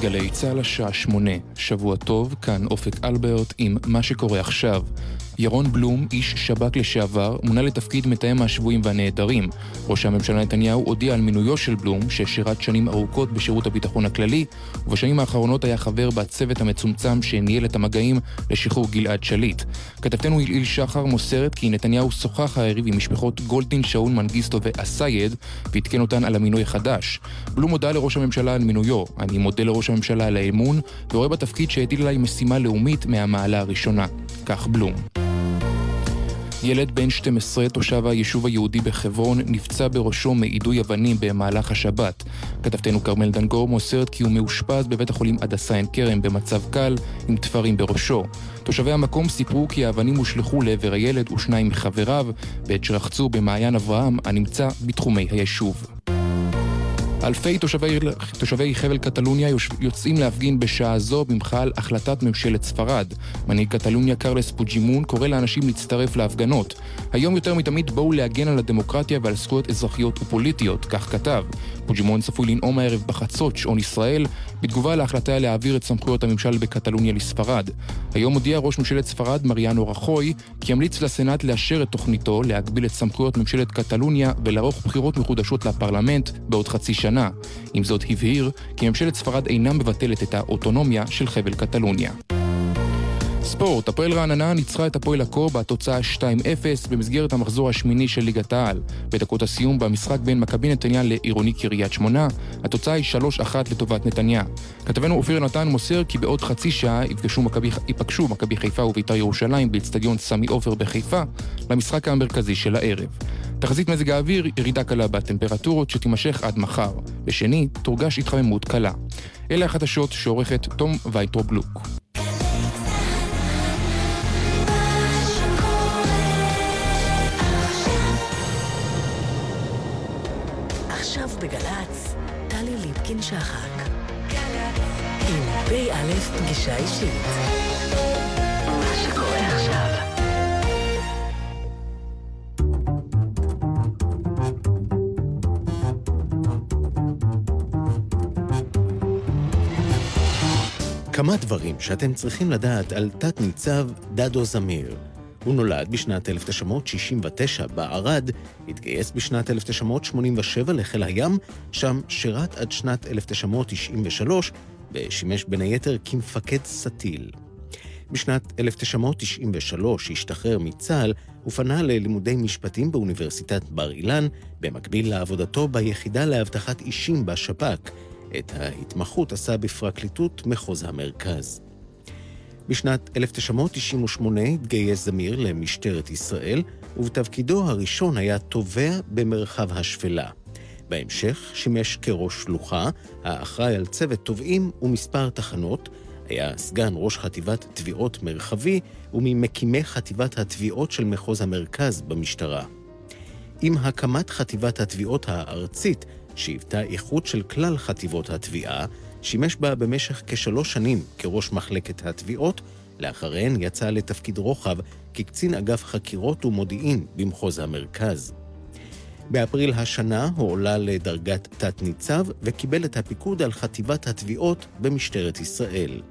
גלי צה"ל השעה שמונה, שבוע טוב, כאן אופק אלברט עם מה שקורה עכשיו. ירון בלום, איש שב"כ לשעבר, מונה לתפקיד מתאם השבויים והנעדרים. ראש הממשלה נתניהו הודיע על מינויו של בלום, ששירת שנים ארוכות בשירות הביטחון הכללי, ובשנים האחרונות היה חבר בצוות המצומצם שניהל את המגעים לשחרור גלעד שליט. כתבתנו הלעיל שחר מוסרת כי נתניהו שוחח הערב עם משפחות גולדין, שאול מנגיסטו ואסייד, ועדכן אותן על המינוי החדש. בלום הודה לראש הממשלה על מינויו. אני מודה לראש הממשלה על האמון, ורואה בתפקיד שהטיל עליי משימה לאומית מהמעלה הראשונה. כך בלום. ילד בן 12, תושב היישוב היהודי בחברון, נפצע בראשו מיידוי אבנים במהלך השבת. כתבתנו כרמל דנגור מוסרת כי הוא מאושפז בבית החולים הדסה עין כרם במצב קל, עם תפרים בראשו. תושבי המקום סיפרו כי האבנים הושלכו לעבר הילד ושניים מחבריו, בעת שרחצו במעיין אברהם הנמצא בתחומי היישוב. אלפי תושבי, תושבי חבל קטלוניה יוצאים להפגין בשעה זו במחאה החלטת ממשלת ספרד. מנהיג קטלוניה קרלס פוג'ימון קורא לאנשים להצטרף להפגנות. היום יותר מתמיד בואו להגן על הדמוקרטיה ועל זכויות אזרחיות ופוליטיות, כך כתב. פוג'ימון צפוי לנאום הערב בחצות שעון ישראל, בתגובה להחלטה להעביר את סמכויות הממשל בקטלוניה לספרד. היום הודיע ראש ממשלת ספרד, מריאנו רחוי, כי ימליץ לסנאט לאשר את תוכניתו להגביל את סמכויות ממשלת קטלוניה ולערוך בחירות מחודשות לפרלמנט בעוד חצי שנה. עם זאת הבהיר כי ממשלת ספרד אינה מבטלת את האוטונומיה של חבל קטלוניה. ספורט, הפועל רעננה ניצחה את הפועל עכו בתוצאה 2-0 במסגרת המחזור השמיני של ליגת העל. בדקות הסיום במשחק בין מכבי נתניה לעירוני קריית שמונה, התוצאה היא 3-1 לטובת נתניה. כתבנו אופיר נתן מוסר כי בעוד חצי שעה ייפגשו מכבי, ייפגשו מכבי חיפה ובית"ר ירושלים באצטדיון סמי עופר בחיפה למשחק המרכזי של הערב. תחזית מזג האוויר, ירידה קלה בטמפרטורות שתימשך עד מחר. בשני, תורגש התחממות קלה. אלה החדשות שעורכת תום וייטרובלוק. בגל"צ, טלי ליפקין-שחק. עם פ"א פגישה אישית. מה שקורה עכשיו. כמה דברים שאתם צריכים לדעת על תת-ניצב דדו זמיר. הוא נולד בשנת 1969 בערד, התגייס בשנת 1987 לחיל הים, שם שירת עד שנת 1993 ושימש בין היתר כמפקד סטיל. בשנת 1993 השתחרר מצה"ל ופנה ללימודי משפטים באוניברסיטת בר אילן, במקביל לעבודתו ביחידה לאבטחת אישים בשב"כ. את ההתמחות עשה בפרקליטות מחוז המרכז. בשנת 1998 התגייס זמיר למשטרת ישראל, ובתפקידו הראשון היה תובע במרחב השפלה. בהמשך שימש כראש שלוחה, האחראי על צוות תובעים ומספר תחנות, היה סגן ראש חטיבת תביעות מרחבי וממקימי חטיבת התביעות של מחוז המרכז במשטרה. עם הקמת חטיבת התביעות הארצית, שהיוותה איכות של כלל חטיבות התביעה, שימש בה במשך כשלוש שנים כראש מחלקת התביעות, לאחריהן יצא לתפקיד רוחב כקצין אגף חקירות ומודיעין במחוז המרכז. באפריל השנה הוא עולה לדרגת תת-ניצב וקיבל את הפיקוד על חטיבת התביעות במשטרת ישראל.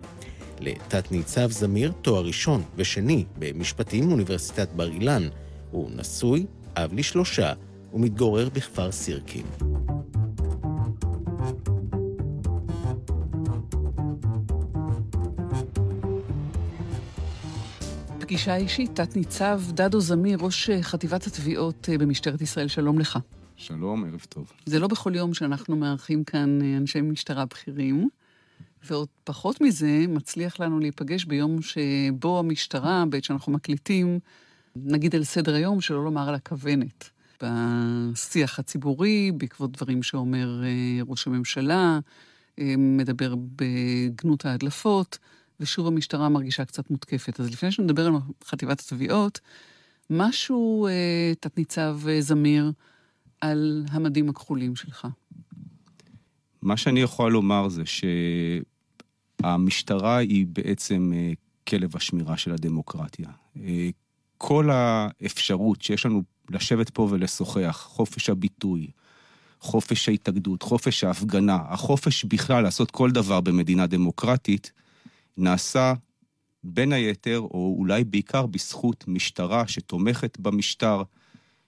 לתת-ניצב זמיר תואר ראשון ושני במשפטים מאוניברסיטת בר אילן. הוא נשוי, אב לשלושה, ומתגורר בכפר סירקין. פגישה אישית, תת-ניצב דדו זמיר, ראש אה, חטיבת התביעות אה, במשטרת ישראל, שלום לך. שלום, ערב טוב. זה לא בכל יום שאנחנו מארחים כאן אה, אנשי משטרה בכירים, ועוד פחות מזה, מצליח לנו להיפגש ביום שבו המשטרה, בעת שאנחנו מקליטים, נגיד על סדר היום, שלא לומר על הכוונת. בשיח הציבורי, בעקבות דברים שאומר ראש הממשלה, מדבר בגנות ההדלפות. ושוב המשטרה מרגישה קצת מותקפת. אז לפני שנדבר על חטיבת התביעות, משהו, אה, תת-ניצב אה, זמיר, על המדים הכחולים שלך. מה שאני יכול לומר זה שהמשטרה היא בעצם אה, כלב השמירה של הדמוקרטיה. אה, כל האפשרות שיש לנו לשבת פה ולשוחח, חופש הביטוי, חופש ההתאגדות, חופש ההפגנה, החופש בכלל לעשות כל דבר במדינה דמוקרטית, נעשה בין היתר, או אולי בעיקר בזכות משטרה שתומכת במשטר,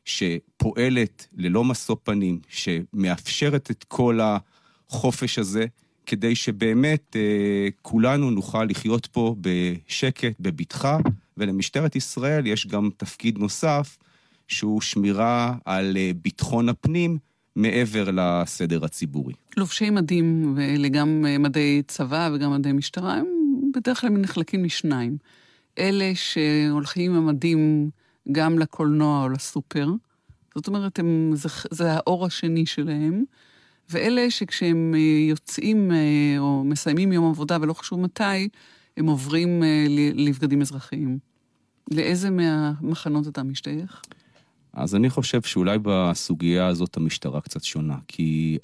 שפועלת ללא משוא פנים, שמאפשרת את כל החופש הזה, כדי שבאמת אה, כולנו נוכל לחיות פה בשקט, בבטחה, ולמשטרת ישראל יש גם תפקיד נוסף, שהוא שמירה על אה, ביטחון הפנים מעבר לסדר הציבורי. לובשי מדים, ואלה גם אה, מדי צבא וגם מדי משטרה, הם בדרך כלל נחלקים לשניים. אלה שהולכים עם המדים גם לקולנוע או לסופר, זאת אומרת, הם, זה, זה האור השני שלהם, ואלה שכשהם אה, יוצאים או מסיימים יום עבודה, ולא חשוב מתי, הם עוברים לבגדים אזרחיים. לאיזה מהמחנות אתה משתייך? אז אני חושב שאולי בסוגיה הזאת המשטרה קצת שונה, כי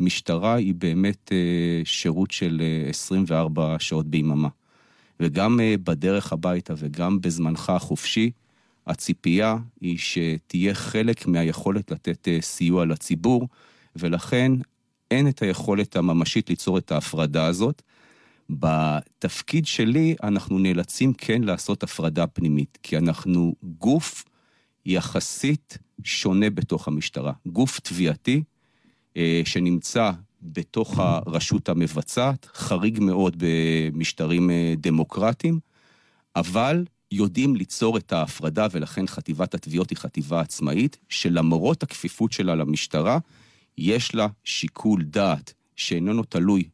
המשטרה היא באמת אה, שירות של 24 אה, שעות ביממה. וגם אה, בדרך הביתה וגם בזמנך החופשי, הציפייה היא שתהיה חלק מהיכולת לתת סיוע לציבור, ולכן אין את היכולת הממשית ליצור את ההפרדה הזאת. בתפקיד שלי אנחנו נאלצים כן לעשות הפרדה פנימית, כי אנחנו גוף יחסית שונה בתוך המשטרה. גוף תביעתי שנמצא בתוך הרשות המבצעת, חריג מאוד במשטרים אה, דמוקרטיים, אבל יודעים ליצור את ההפרדה, ולכן חטיבת התביעות היא חטיבה עצמאית, שלמרות הכפיפות שלה למשטרה, יש לה שיקול דעת שאיננו תלוי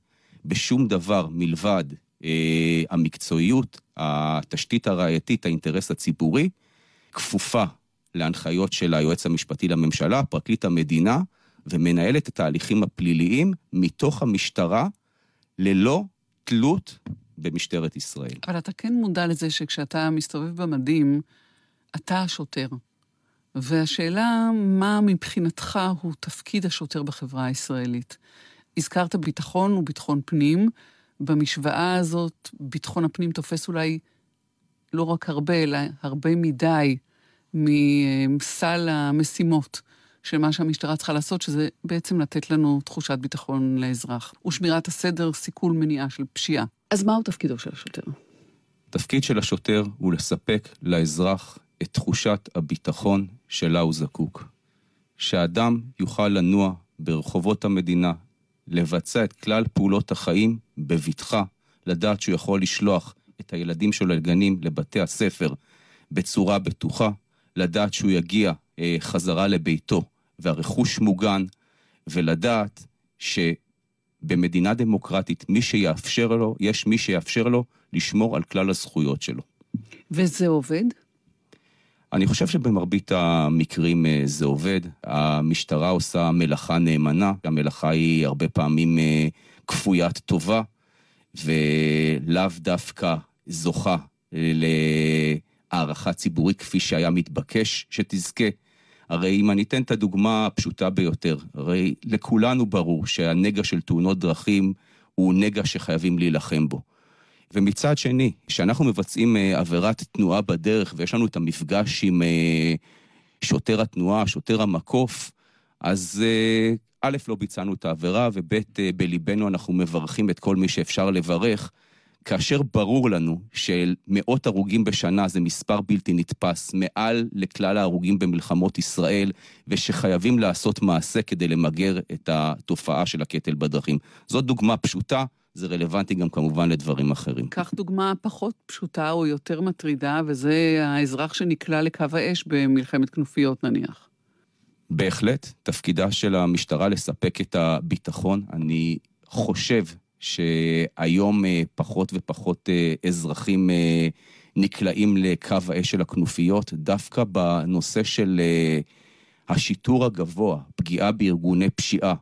בשום דבר מלבד אה, המקצועיות, התשתית הראייתית, האינטרס הציבורי, כפופה להנחיות של היועץ המשפטי לממשלה, פרקליט המדינה, ומנהלת את ההליכים הפליליים מתוך המשטרה, ללא תלות במשטרת ישראל. אבל אתה כן מודע לזה שכשאתה מסתובב במדים, אתה השוטר. והשאלה, מה מבחינתך הוא תפקיד השוטר בחברה הישראלית? הזכרת ביטחון וביטחון פנים. במשוואה הזאת, ביטחון הפנים תופס אולי לא רק הרבה, אלא הרבה מדי מסל המשימות של מה שהמשטרה צריכה לעשות, שזה בעצם לתת לנו תחושת ביטחון לאזרח. ושמירת הסדר, סיכול מניעה של פשיעה. אז מהו תפקידו של השוטר? תפקיד של השוטר הוא לספק לאזרח את תחושת הביטחון שלה הוא זקוק. שאדם יוכל לנוע ברחובות המדינה, לבצע את כלל פעולות החיים בבטחה, לדעת שהוא יכול לשלוח את הילדים שלו לגנים, לבתי הספר, בצורה בטוחה, לדעת שהוא יגיע חזרה לביתו והרכוש מוגן, ולדעת שבמדינה דמוקרטית מי שיאפשר לו, יש מי שיאפשר לו לשמור על כלל הזכויות שלו. וזה עובד? אני חושב שבמרבית המקרים אה, זה עובד. המשטרה עושה מלאכה נאמנה, המלאכה היא הרבה פעמים אה, כפוית טובה, ולאו דווקא זוכה אה, להערכה ציבורית כפי שהיה מתבקש שתזכה. הרי אם אני אתן את הדוגמה הפשוטה ביותר, הרי לכולנו ברור שהנגע של תאונות דרכים הוא נגע שחייבים להילחם בו. ומצד שני, כשאנחנו מבצעים אה, עבירת תנועה בדרך ויש לנו את המפגש עם אה, שוטר התנועה, שוטר המקוף, אז אה, א', לא ביצענו את העבירה, וב', בליבנו אנחנו מברכים את כל מי שאפשר לברך, כאשר ברור לנו שמאות הרוגים בשנה זה מספר בלתי נתפס, מעל לכלל ההרוגים במלחמות ישראל, ושחייבים לעשות מעשה כדי למגר את התופעה של הקטל בדרכים. זאת דוגמה פשוטה. זה רלוונטי גם כמובן לדברים אחרים. קח דוגמה פחות פשוטה או יותר מטרידה, וזה האזרח שנקלע לקו האש במלחמת כנופיות נניח. בהחלט, תפקידה של המשטרה לספק את הביטחון. אני חושב שהיום אה, פחות ופחות אה, אזרחים אה, נקלעים לקו האש של הכנופיות, דווקא בנושא של השיטור הגבוה, פגיעה בארגוני פשיעה,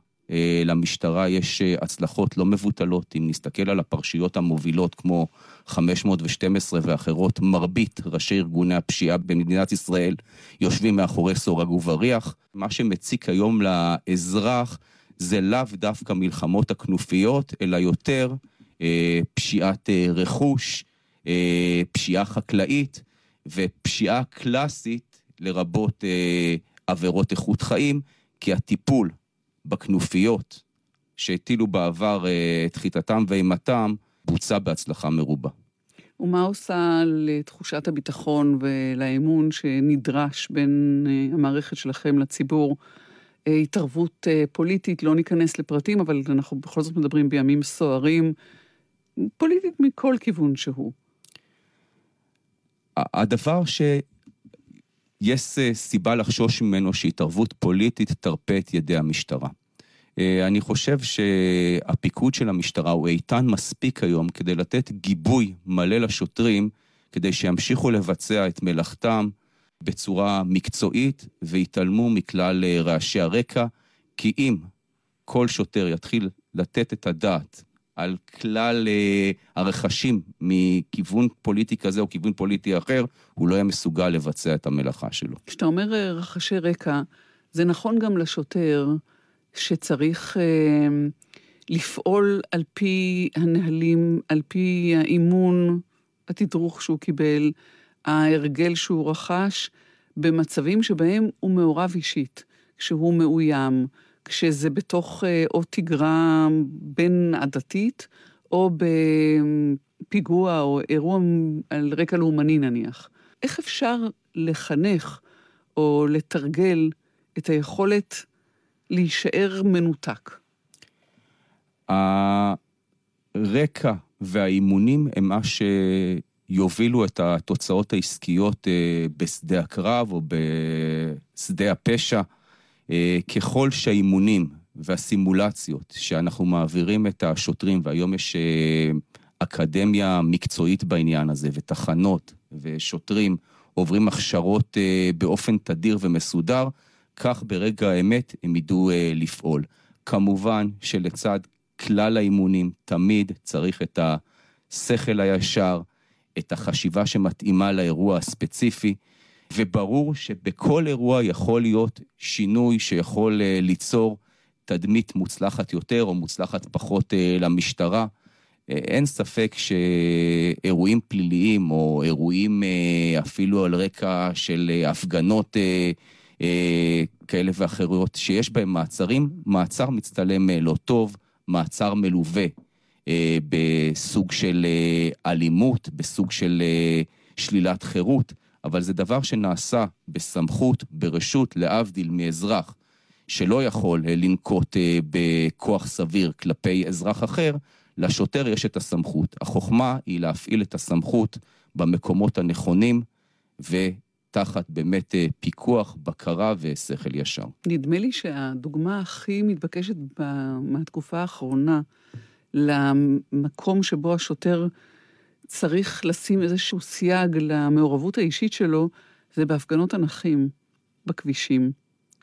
למשטרה יש הצלחות לא מבוטלות. אם נסתכל על הפרשיות המובילות כמו 512 ואחרות, מרבית ראשי ארגוני הפשיעה במדינת ישראל יושבים מאחורי סורג ובריח. מה שמציק היום לאזרח זה לאו דווקא מלחמות הכנופיות, אלא יותר אה, פשיעת אה, רכוש, אה, פשיעה חקלאית ופשיעה קלאסית, לרבות אה, עבירות איכות חיים. כי הטיפול בכנופיות שהטילו בעבר את חיטתם ואימתם, בוצע בהצלחה מרובה. ומה עושה לתחושת הביטחון ולאמון שנדרש בין המערכת שלכם לציבור? התערבות פוליטית, לא ניכנס לפרטים, אבל אנחנו בכל זאת מדברים בימים סוערים, פוליטית מכל כיוון שהוא. הדבר שיש סיבה לחשוש ממנו שהתערבות פוליטית תרפה את ידי המשטרה. אני חושב שהפיקוד של המשטרה הוא איתן מספיק היום כדי לתת גיבוי מלא לשוטרים, כדי שימשיכו לבצע את מלאכתם בצורה מקצועית ויתעלמו מכלל רעשי הרקע, כי אם כל שוטר יתחיל לתת את הדעת על כלל הרכשים מכיוון פוליטי כזה או כיוון פוליטי אחר, הוא לא יהיה מסוגל לבצע את המלאכה שלו. כשאתה אומר רחשי רקע, זה נכון גם לשוטר שצריך אה, לפעול על פי הנהלים, על פי האימון, התדרוך שהוא קיבל, ההרגל שהוא רכש, במצבים שבהם הוא מעורב אישית, כשהוא מאוים, כשזה בתוך אה, או תגרה בין עדתית, או בפיגוע או אירוע על רקע לאומני נניח. איך אפשר לחנך או לתרגל את היכולת להישאר מנותק? הרקע והאימונים הם מה שיובילו את התוצאות העסקיות אה, בשדה הקרב או בשדה הפשע. אה, ככל שהאימונים והסימולציות שאנחנו מעבירים את השוטרים, והיום יש אה, אקדמיה מקצועית בעניין הזה, ותחנות, ושוטרים עוברים הכשרות באופן תדיר ומסודר, כך ברגע האמת הם ידעו לפעול. כמובן שלצד כלל האימונים תמיד צריך את השכל הישר, את החשיבה שמתאימה לאירוע הספציפי, וברור שבכל אירוע יכול להיות שינוי שיכול אה, ליצור תדמית מוצלחת יותר או מוצלחת פחות אה, למשטרה. אה, אין ספק שאירועים פליליים או אירועים אפילו על רקע של הפגנות כאלה ואחרות, שיש בהם מעצרים, מעצר מצטלם לא טוב, מעצר מלווה בסוג של אלימות, בסוג של שלילת חירות, אבל זה דבר שנעשה בסמכות, ברשות, להבדיל מאזרח שלא יכול לנקוט בכוח סביר כלפי אזרח אחר, לשוטר יש את הסמכות. החוכמה היא להפעיל את הסמכות במקומות הנכונים, ו... תחת באמת אה, פיקוח, בקרה ושכל ישר. נדמה לי שהדוגמה הכי מתבקשת מהתקופה האחרונה למקום שבו השוטר צריך לשים איזשהו סייג למעורבות האישית שלו, זה בהפגנות הנכים בכבישים.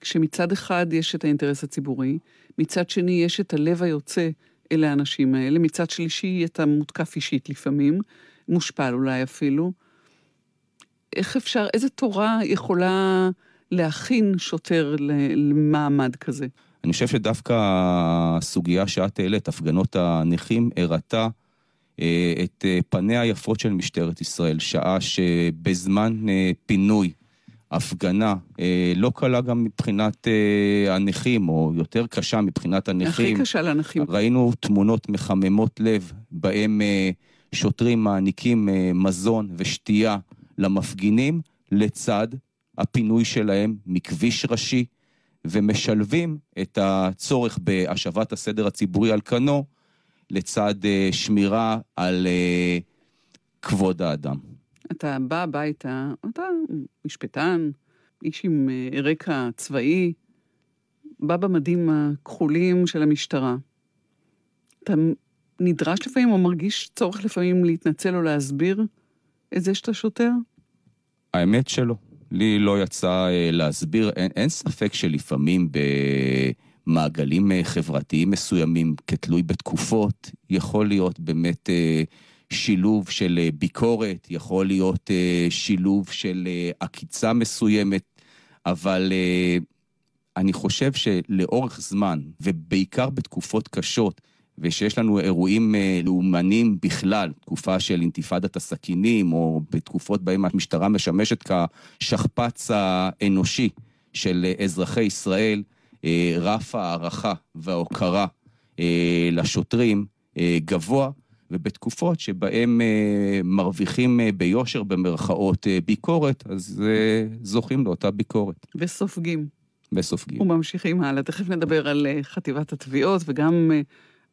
כשמצד אחד יש את האינטרס הציבורי, מצד שני יש את הלב היוצא אל האנשים האלה, מצד שלישי אתה מותקף אישית לפעמים, מושפל אולי אפילו. איך אפשר, איזה תורה יכולה להכין שוטר למעמד כזה? אני חושב שדווקא הסוגיה שאת העלית, הפגנות הנכים, הראתה אה, את אה, פניה היפות של משטרת ישראל, שעה שבזמן אה, פינוי הפגנה לא קלה גם מבחינת הנכים, או יותר קשה מבחינת הנכים. הכי קשה לנכים. ראינו תמונות מחממות לב, בהם שוטרים מעניקים מזון ושתייה למפגינים לצד הפינוי שלהם מכביש ראשי, ומשלבים את הצורך בהשבת הסדר הציבורי על כנו, לצד uh, שמירה על uh, כבוד האדם. אתה בא הביתה, אתה משפטן, איש עם uh, רקע צבאי, בא במדים הכחולים של המשטרה. אתה נדרש לפעמים או מרגיש צורך לפעמים להתנצל או להסביר את זה שאתה שוטר? האמת שלא. לי לא יצא אה, להסביר, אין, אין ספק שלפעמים במעגלים אה, חברתיים מסוימים, כתלוי בתקופות, יכול להיות באמת אה, שילוב של ביקורת, יכול להיות שילוב של עקיצה מסוימת, אבל אני חושב שלאורך זמן, ובעיקר בתקופות קשות, ושיש לנו אירועים אה, לאומניים בכלל, תקופה של אינתיפאדת הסכינים, או בתקופות בהן המשטרה משמשת כשכפ"ץ האנושי של אזרחי ישראל, רף הערכה וההוקרה לשוטרים גבוה, ובתקופות שבהם מרוויחים ביושר במרכאות ביקורת, אז זוכים לאותה ביקורת. וסופגים. וסופגים. וממשיכים הלאה. תכף נדבר על חטיבת התביעות וגם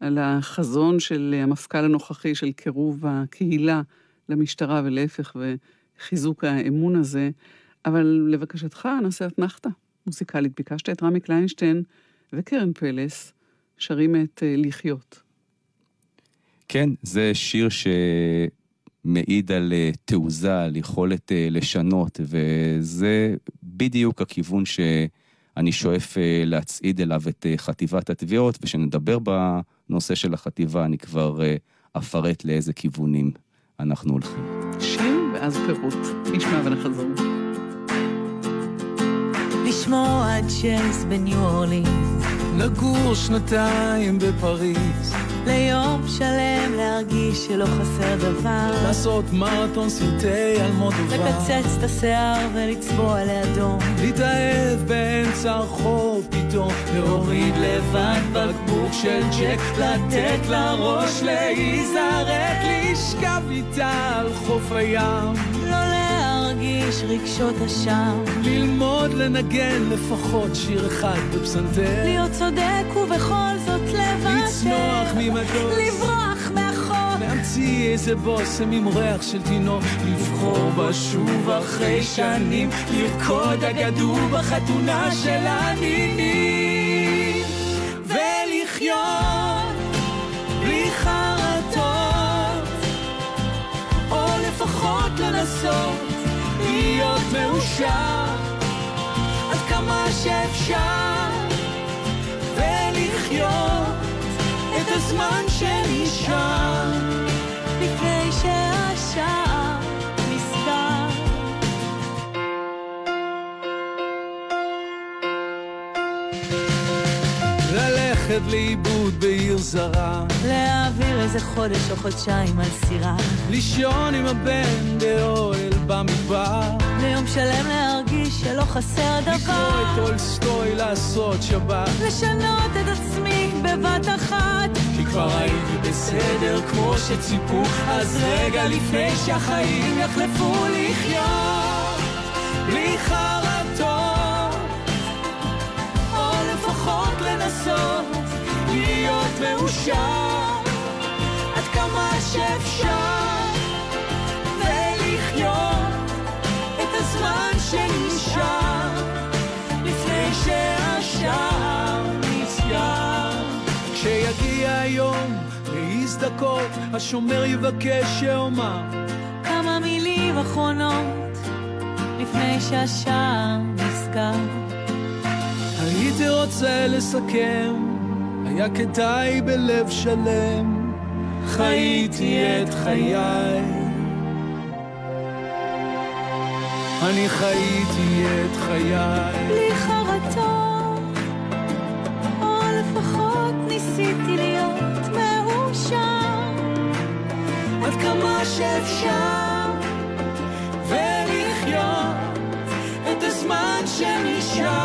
על החזון של המפכ"ל הנוכחי של קירוב הקהילה למשטרה ולהפך וחיזוק האמון הזה. אבל לבקשתך נעשה אתנחתא מוזיקלית. ביקשת את רמי קליינשטיין וקרן פלס שרים את אה, לחיות. כן, זה שיר שמעיד על אה, תעוזה, על יכולת אה, לשנות, וזה בדיוק הכיוון שאני שואף להצעיד אליו את חטיבת התביעות, וכשנדבר בנושא של החטיבה, אני כבר אפרט לאיזה כיוונים אנחנו הולכים. שיר ואז פירוט. נשמע ונחזור. לשמוע ג'אז בניו אורלינס. לגור שנתיים בפריז. ליום שלם להרגיש שלא חסר דבר. לעשות מרתון סרטי על מודובר. לקצץ את השיער ולצבוע לאדום. להתאהב באמצע הרחוב פתאום. להוריד לבד בקבוק של ג'ק. לתת לראש להיזרק. לשכב איתה על חוף הים. להרגיש רגשות אשם. ללמוד לנגן לפחות שיר אחד בפסנתר. להיות צודק ובכל זאת לוותר. לצנוח ממטוס. לברוח מהחוק. להמציא איזה בושם עם ריח של תינוק. לבחור בשוב אחרי שנים. לרקוד אגדו בחתונה של הנינים. ולחיות בלי חרטות. או לפחות לנסות. מאושר. עד כמה שאפשר. ולחיות את הזמן שנשאר. לפני שהשעה ללכת לאיבוד בעיר זרה. להעביר איזה חודש או חודשיים על סירה. לישון עם הבן באוהל במדבר. ליום שלם להרגיש שלא חסר דבר. לקרוא את טולסטוי לעשות שבת. לשנות את עצמי בבת אחת. כי כבר הייתי בסדר כמו שציפו, אז רגע לפני שהחיים יחלפו לחיות. בלי חרטות, או לפחות לנסות להיות מאושר עד כמה שאפשר. היום להזדכות, השומר יבקש שאומר כמה מילים אחרונות לפני שהשער נסגר. הייתי רוצה לסכם, היה כדאי בלב שלם, חייתי את חיי. אני חייתי את חיי. בלי חרטות, לפחות ניסיתי להיות מאושר. עד כמה שאפשר, ולחיות את הזמן שנשאר,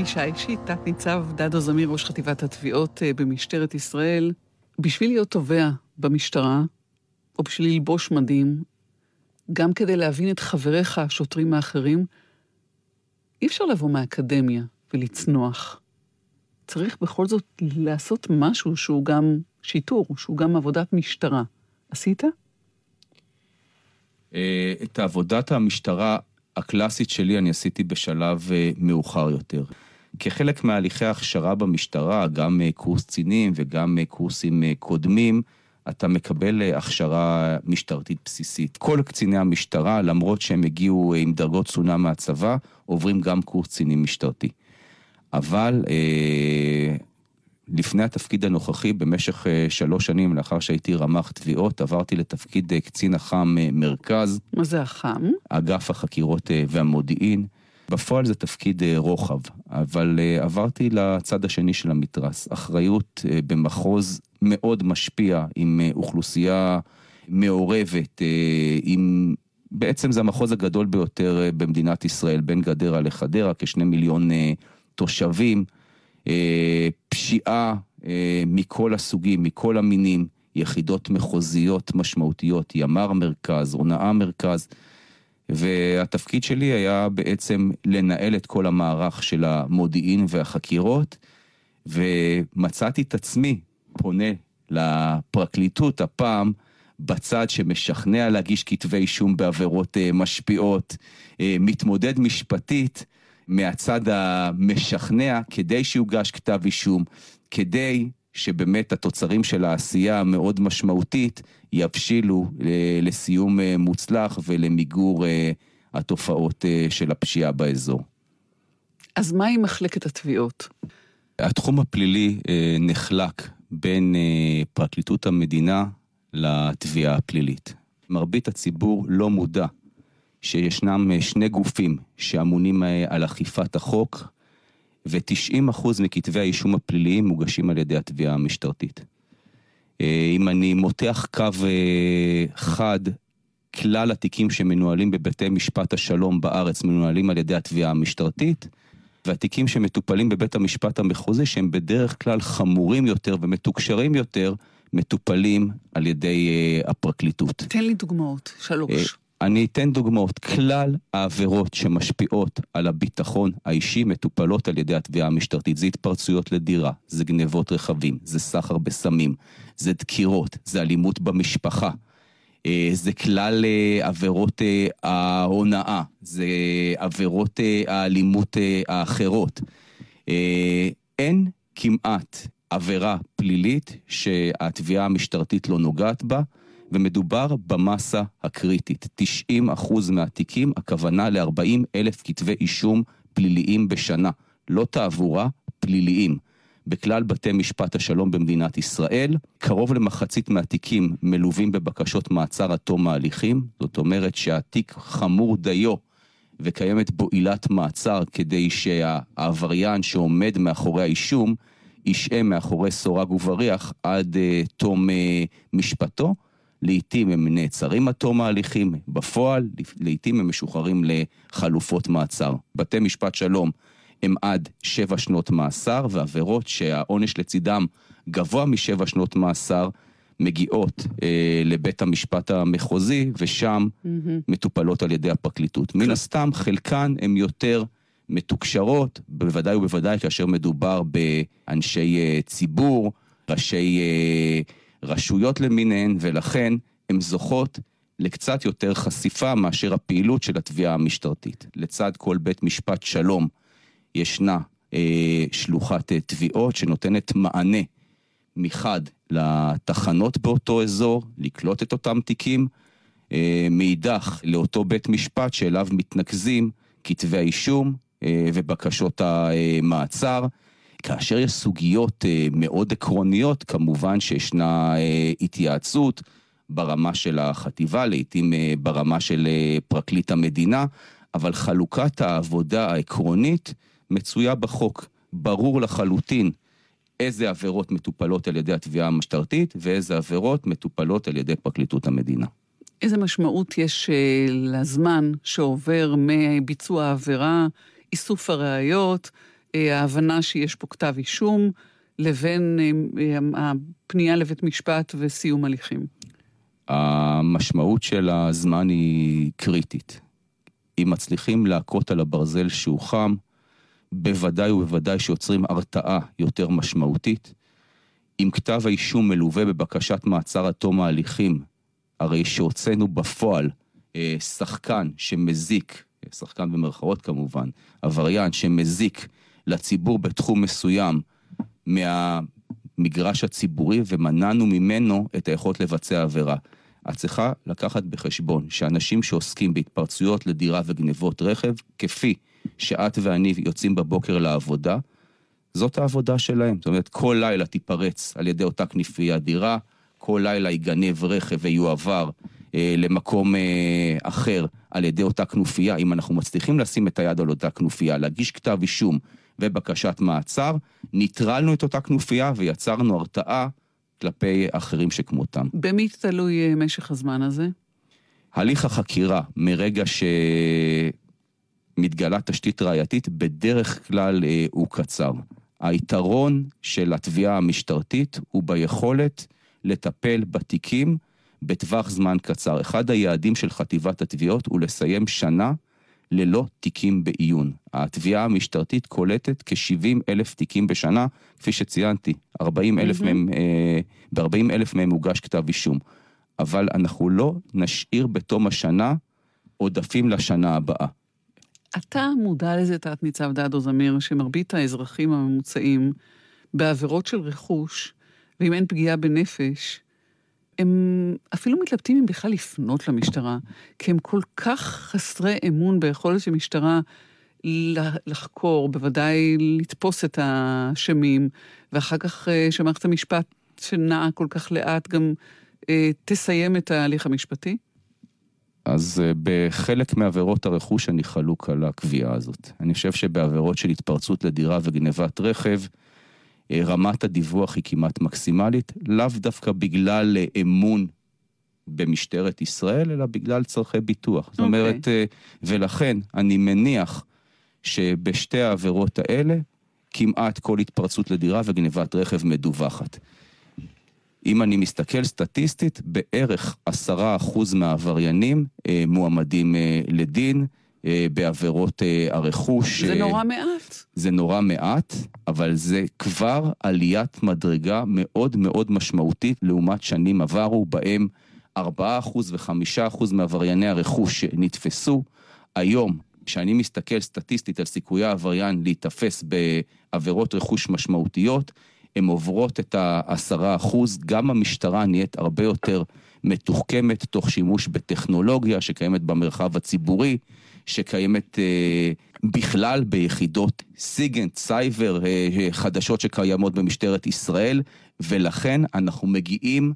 פגישה אישית, תת-ניצב דדו זמיר, ראש חטיבת התביעות אה, במשטרת ישראל, בשביל להיות תובע במשטרה, או בשביל ללבוש מדים, גם כדי להבין את חבריך השוטרים האחרים, אי אפשר לבוא מהאקדמיה ולצנוח. צריך בכל זאת לעשות משהו שהוא גם שיטור, שהוא גם עבודת משטרה. עשית? אה, את עבודת המשטרה הקלאסית שלי אני עשיתי בשלב אה, מאוחר יותר. כחלק מהליכי הכשרה במשטרה, גם אה, קורס קצינים וגם אה, קורסים אה, קודמים, אתה מקבל הכשרה משטרתית בסיסית. כל קציני המשטרה, למרות שהם הגיעו עם דרגות צונה מהצבא, עוברים גם קורס קצינים משטרתי. אבל אה, לפני התפקיד הנוכחי, במשך אה, שלוש שנים לאחר שהייתי רמ"ח תביעות, עברתי לתפקיד אה, קצין אח"ם אה, מרכז. מה זה אח"מ? אגף החקירות אה, והמודיעין. בפועל זה תפקיד אה, רוחב, אבל אה, עברתי לצד השני של המתרס. אחריות אה, במחוז מאוד משפיע עם אוכלוסייה מעורבת, עם... בעצם זה המחוז הגדול ביותר במדינת ישראל, בין גדרה לחדרה, כשני מיליון תושבים. פשיעה מכל הסוגים, מכל המינים, יחידות מחוזיות משמעותיות, ימ"ר מרכז, הונאה מרכז, והתפקיד שלי היה בעצם לנהל את כל המערך של המודיעין והחקירות, ומצאתי את עצמי פונה לפרקליטות הפעם בצד שמשכנע להגיש כתבי אישום בעבירות אה, משפיעות, אה, מתמודד משפטית מהצד המשכנע כדי שיוגש כתב אישום, כדי שבאמת התוצרים של העשייה המאוד משמעותית יבשילו אה, לסיום אה, מוצלח ולמיגור אה, התופעות של הפשיעה באזור. אז מה עם מחלקת התביעות? התחום הפלילי נחלק בין פרקליטות המדינה לתביעה הפלילית. מרבית הציבור לא מודע שישנם שני גופים שאמונים על אכיפת החוק ו-90% מכתבי האישום הפליליים מוגשים על ידי התביעה המשטרתית. אה, אם אני מותח קו אה, חד, כלל התיקים שמנוהלים בבתי משפט השלום בארץ מנוהלים על ידי התביעה המשטרתית, והתיקים שמטופלים בבית המשפט המחוזי, שהם בדרך כלל חמורים יותר ומתוקשרים יותר, מטופלים על ידי uh, הפרקליטות. תן לי דוגמאות, שלוש. אני אתן דוגמאות. כלל העבירות שמשפיעות על הביטחון האישי מטופלות על ידי התביעה המשטרתית. זה התפרצויות לדירה, זה גנבות רכבים, זה סחר בסמים, זה דקירות, זה אלימות במשפחה. אה, זה כלל אה, עבירות אה, ההונאה, זה עבירות האלימות האחרות. אין כמעט עבירה פלילית שהתביעה המשטרתית לא נוגעת בה. ומדובר במסה הקריטית. 90% מהתיקים, הכוונה ל-40 אלף כתבי אישום פליליים בשנה. לא תעבורה, פליליים. בכלל בתי משפט השלום במדינת ישראל, קרוב למחצית מהתיקים מלווים בבקשות מעצר עד תום ההליכים, זאת אומרת שהתיק חמור דיו וקיימת בו עילת מעצר כדי שהעבריין שעומד מאחורי האישום ישהה מאחורי סורג ובריח עד uh, תום uh, משפטו. לעתים הם נעצרים עד תום ההליכים, בפועל, לעתים הם משוחררים לחלופות מעצר. בתי משפט שלום הם עד שבע שנות מאסר, ועבירות שהעונש לצידם גבוה משבע שנות מאסר, מגיעות אה, לבית המשפט המחוזי, ושם mm-hmm. מטופלות על ידי הפרקליטות. מן הסתם, חלקן הן יותר מתוקשרות, בוודאי ובוודאי כאשר מדובר באנשי אה, ציבור, ראשי... אה, רשויות למיניהן, ולכן הן זוכות לקצת יותר חשיפה מאשר הפעילות של התביעה המשטרתית. לצד כל בית משפט שלום ישנה אה, שלוחת אה, תביעות שנותנת מענה מחד לתחנות באותו אזור, לקלוט את אותם תיקים, אה, מאידך לאותו בית משפט שאליו מתנקזים כתבי האישום אה, ובקשות המעצר. כאשר יש סוגיות אה, מאוד עקרוניות, כמובן שישנה אה, התייעצות ברמה של החטיבה, לעיתים אה, ברמה של פרקליט המדינה, אבל חלוקת העבודה העקרונית מצויה בחוק. ברור לחלוטין איזה עבירות מטופלות על ידי התביעה המשטרתית ואיזה עבירות מטופלות על ידי פרקליטות המדינה. איזה משמעות יש לזמן שעובר מביצוע העבירה, איסוף הראיות, ההבנה שיש פה כתב אישום, לבין אה, הפנייה לבית משפט וסיום הליכים? המשמעות של הזמן היא קריטית. אם מצליחים להכות על הברזל שהוא חם, בוודאי ובוודאי שיוצרים הרתעה יותר משמעותית. אם כתב האישום מלווה בבקשת מעצר עד תום ההליכים, הרי שהוצאנו בפועל אה, שחקן שמזיק, שחקן במרכאות כמובן, עבריין שמזיק לציבור בתחום מסוים מה, המגרש הציבורי ומנענו ממנו את היכולת לבצע עבירה. את צריכה לקחת בחשבון שאנשים שעוסקים בהתפרצויות לדירה וגנבות רכב, כפי שאת ואני יוצאים בבוקר לעבודה, זאת העבודה שלהם. זאת אומרת, כל לילה תיפרץ על ידי אותה כנופיה דירה, כל לילה ייגנב רכב ויועבר אה, למקום אה, אחר על ידי אותה כנופיה. אם אנחנו מצליחים לשים את היד על אותה כנופיה, להגיש כתב אישום ובקשת מעצר, ניטרלנו את אותה כנופיה ויצרנו הרתעה כלפי אחרים שכמותם. במי תלוי אה, משך הזמן הזה? הליך החקירה, מרגע שמתגלה תשתית ראייתית, בדרך כלל אה, הוא קצר. היתרון של התביעה המשטרתית הוא ביכולת לטפל בתיקים בטווח זמן קצר. אחד היעדים של חטיבת התביעות הוא לסיים שנה ללא תיקים בעיון. התביעה המשטרתית קולטת כ-70 אלף תיקים בשנה, כפי שציינתי, 40 אלף mm-hmm. מהם, אה, ב-40 אלף מהם הוגש כתב אישום. אבל אנחנו לא נשאיר בתום השנה עודפים לשנה הבאה. אתה מודע לזה, תת-ניצב דדו זמיר, שמרבית האזרחים הממוצעים בעבירות של רכוש, ואם אין פגיעה בנפש, הם אפילו מתלבטים אם בכלל לפנות למשטרה, כי הם כל כך חסרי אמון ביכולת של משטרה לחקור, בוודאי לתפוס את האשמים, ואחר כך אה, שמערכת המשפט שנעה כל כך לאט גם אה, תסיים את ההליך המשפטי? אז אה, בחלק מעבירות הרכוש אני חלוק על הקביעה הזאת. אני חושב שבעבירות של התפרצות לדירה וגנבת רכב, רמת הדיווח היא כמעט מקסימלית, לאו דווקא בגלל אה, אמון במשטרת ישראל, אלא בגלל צורכי ביטוח. Okay. זאת אוקיי. אומרת, אה, ולכן אני מניח שבשתי העבירות האלה, כמעט כל התפרצות לדירה וגנבת רכב מדווחת. אם אני מסתכל סטטיסטית, בערך עשרה אחוז מהעבריינים מועמדים לדין. אה, בעבירות אה, הרכוש. זה נורא מעט. זה נורא מעט, אבל זה כבר עליית מדרגה מאוד מאוד משמעותית לעומת שנים עברו, בהם 4% ו-5% מעברייני הרכוש שנתפסו. היום, כשאני מסתכל סטטיסטית על סיכויי העבריין להיתפס בעבירות רכוש משמעותיות, הן עוברות את ה-10%, גם המשטרה נהיית הרבה יותר מתוחכמת תוך שימוש בטכנולוגיה שקיימת במרחב הציבורי. שקיימת אה, בכלל ביחידות סיגנט, סייבר, אה, אה, חדשות שקיימות במשטרת ישראל, ולכן אנחנו מגיעים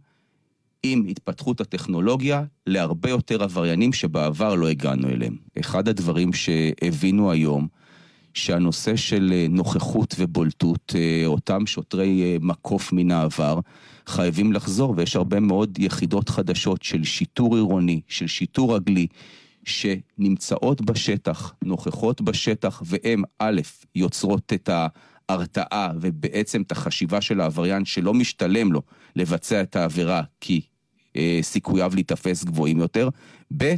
עם התפתחות הטכנולוגיה להרבה יותר עבריינים שבעבר לא הגענו אליהם. אחד הדברים שהבינו היום, שהנושא של נוכחות ובולטות, אותם שוטרי מקוף מן העבר, חייבים לחזור, ויש הרבה מאוד יחידות חדשות של שיטור עירוני, של שיטור רגלי, שנמצאות בשטח, נוכחות בשטח, והן א', יוצרות את ההרתעה ובעצם את החשיבה של העבריין שלא משתלם לו לבצע את העבירה כי אה, סיכוייו להיתפס גבוהים יותר, ב',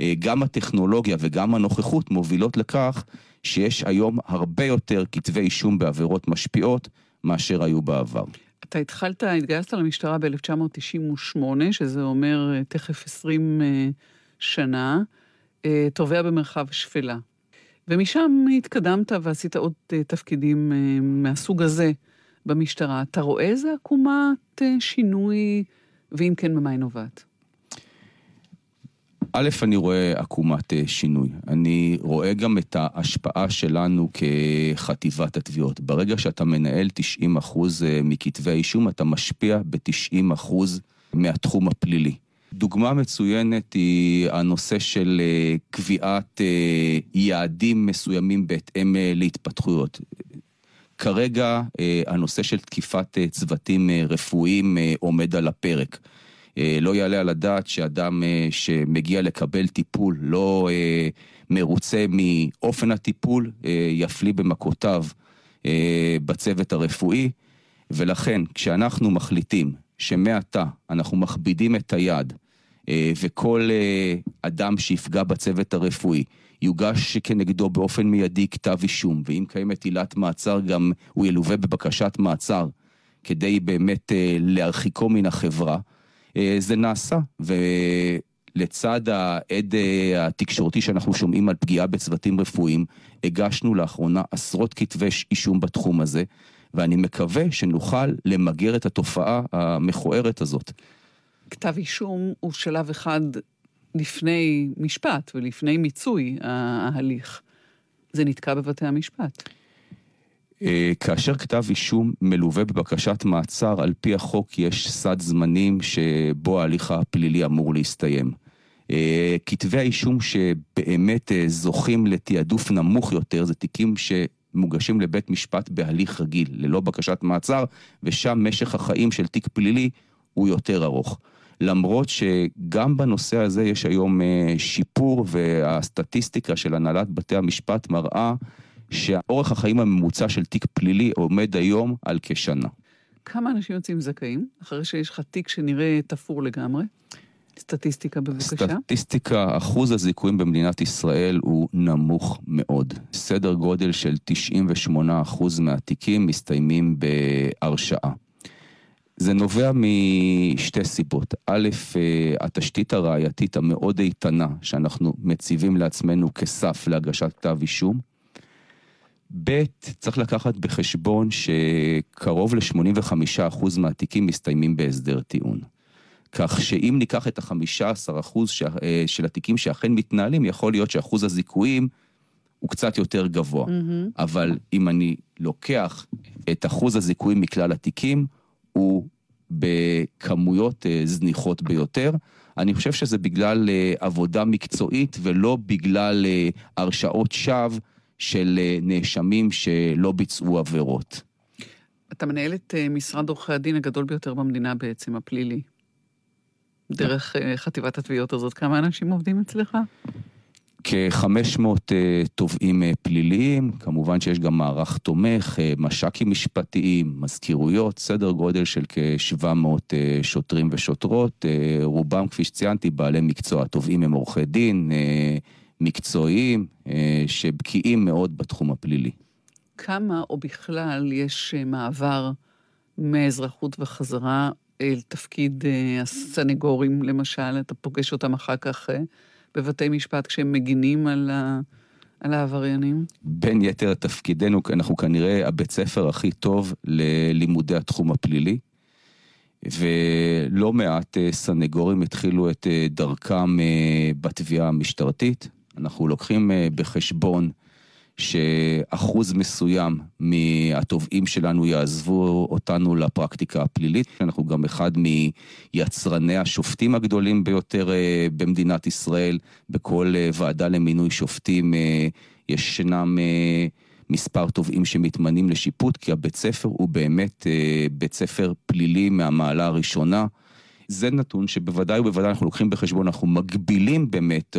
אה, גם הטכנולוגיה וגם הנוכחות מובילות לכך שיש היום הרבה יותר כתבי אישום בעבירות משפיעות מאשר היו בעבר. אתה התחלת, התגייסת למשטרה ב-1998, שזה אומר אה, תכף 20 שנה, אה, תובע במרחב שפלה. ומשם התקדמת ועשית עוד אה, תפקידים אה, מהסוג הזה במשטרה. אתה רואה איזה עקומת שינוי, ואם כן, ממה היא נובעת? א', אני רואה עקומת שינוי. אני רואה גם את ההשפעה שלנו כחטיבת התביעות. ברגע שאתה מנהל 90% מכתבי האישום, אתה משפיע ב-90% מהתחום הפלילי. דוגמה מצוינת היא הנושא של אה, קביעת אה, יעדים מסוימים בהתאם אה, להתפתחויות. כרגע הנושא של תקיפת צוותים רפואיים עומד על הפרק. לא יעלה על הדעת שאדם שמגיע לקבל טיפול לא מרוצה מאופן הטיפול, יפליא במכותיו בצוות הרפואי, ולכן כשאנחנו מחליטים שמעתה אנחנו מכבידים את היד וכל אה, אדם שיפגע בצוות הרפואי יוגש כנגדו באופן מיידי כתב אישום, ואם קיימת עילת מעצר גם הוא ילווה בבקשת מעצר כדי באמת אה, להרחיקו מן החברה. זה נעשה, ולצד העד התקשורתי שאנחנו שומעים על פגיעה בצוותים רפואיים, הגשנו לאחרונה עשרות כתבי אישום בתחום הזה, ואני מקווה שנוכל למגר את התופעה המכוערת הזאת. כתב אישום הוא שלב אחד לפני משפט ולפני מיצוי ההליך. זה נתקע בבתי המשפט. אה, כאשר כתב אישום מלווה בבקשת מעצר, על פי החוק יש סד זמנים שבו ההליך הפלילי אמור להסתיים. אה, כתבי האישום שבאמת אה, זוכים לתעדוף נמוך יותר, זה תיקים שמוגשים לבית משפט בהליך רגיל, ללא בקשת מעצר, ושם משך החיים של תיק פלילי הוא יותר ארוך. למרות שגם בנושא הזה יש היום שיפור, והסטטיסטיקה של הנהלת בתי המשפט מראה שאורך החיים הממוצע של תיק פלילי עומד היום על כשנה. כמה אנשים יוצאים זכאים, אחרי שיש לך תיק שנראה תפור לגמרי? סטטיסטיקה בבקשה. סטטיסטיקה, אחוז הזיכויים במדינת ישראל הוא נמוך מאוד. סדר גודל של 98% מהתיקים מסתיימים בהרשעה. זה נובע משתי סיבות. א', אה, התשתית הראייתית המאוד איתנה שאנחנו מציבים לעצמנו כסף להגשת כתב אישום. ב', צריך לקחת בחשבון שקרוב ל-85% מהתיקים מסתיימים בהסדר טיעון. כך שאם ניקח את ה-15% אה, של התיקים שאכן מתנהלים, יכול להיות שאחוז הזיכויים הוא קצת יותר גבוה. Mm-hmm. אבל אם אני לוקח את אחוז הזיכויים מכלל התיקים, הוא בכמויות אה, זניחות ביותר. אני חושב שזה בגלל אה, עבודה מקצועית ולא בגלל הרשעות שווא. של אה, נאשמים שלא ביצעו עבירות. אתה מנהל את אה, משרד עורכי הדין הגדול ביותר במדינה בעצם, הפלילי. דרך אה, חטיבת התביעות הזאת. כמה אנשים עובדים אצלך? כ-500 תובעים פליליים, כמובן שיש גם מערך תומך, מש"קים משפטיים, מזכירויות, סדר גודל של כ-700 שוטרים ושוטרות, רובם, כפי שציינתי, בעלי מקצוע, תובעים הם עורכי דין, מקצועיים, אה, שבקיאים מאוד בתחום הפלילי. כמה או בכלל יש אה, מעבר מאזרחות וחזרה אל תפקיד אה, הסנגורים, למשל, אתה פוגש אותם אחר כך בבתי משפט כשהם מגינים על, ה... על העבריינים? בין יתר תפקידנו, אנחנו כנראה הבית ספר הכי טוב ללימודי התחום הפלילי. ולא מעט סנגורים התחילו את דרכם בתביעה המשטרתית. אנחנו לוקחים אה, בחשבון שאחוז מסוים מהתובעים שלנו יעזבו אותנו לפרקטיקה הפלילית. אנחנו גם אחד מיצרני השופטים הגדולים ביותר אה, במדינת ישראל. בכל אה, ועדה למינוי שופטים ישנם מספר תובעים שמתמנים לשיפוט, כי הבית ספר הוא באמת בית ספר פלילי מהמעלה הראשונה. זה נתון שבוודאי ובוודאי אנחנו לוקחים בחשבון, אנחנו מגבילים באמת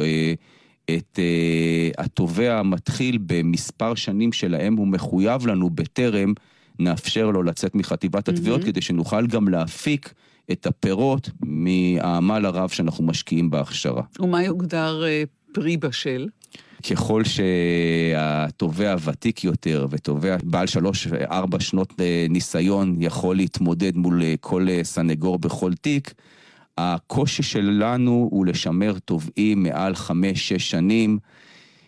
את uh, התובע המתחיל במספר שנים שלהם הוא מחויב לנו בטרם נאפשר לו לצאת מחטיבת התביעות, mm-hmm. כדי שנוכל גם להפיק את הפירות מהעמל הרב שאנחנו משקיעים בהכשרה. ומה יוגדר uh, פרי בשל? ככל שהתובע ותיק יותר ותובע בעל שלוש-ארבע שנות אה, ניסיון יכול להתמודד מול כל סנגור בכל תיק, הקושי שלנו הוא לשמר תובעים מעל חמש-שש שנים.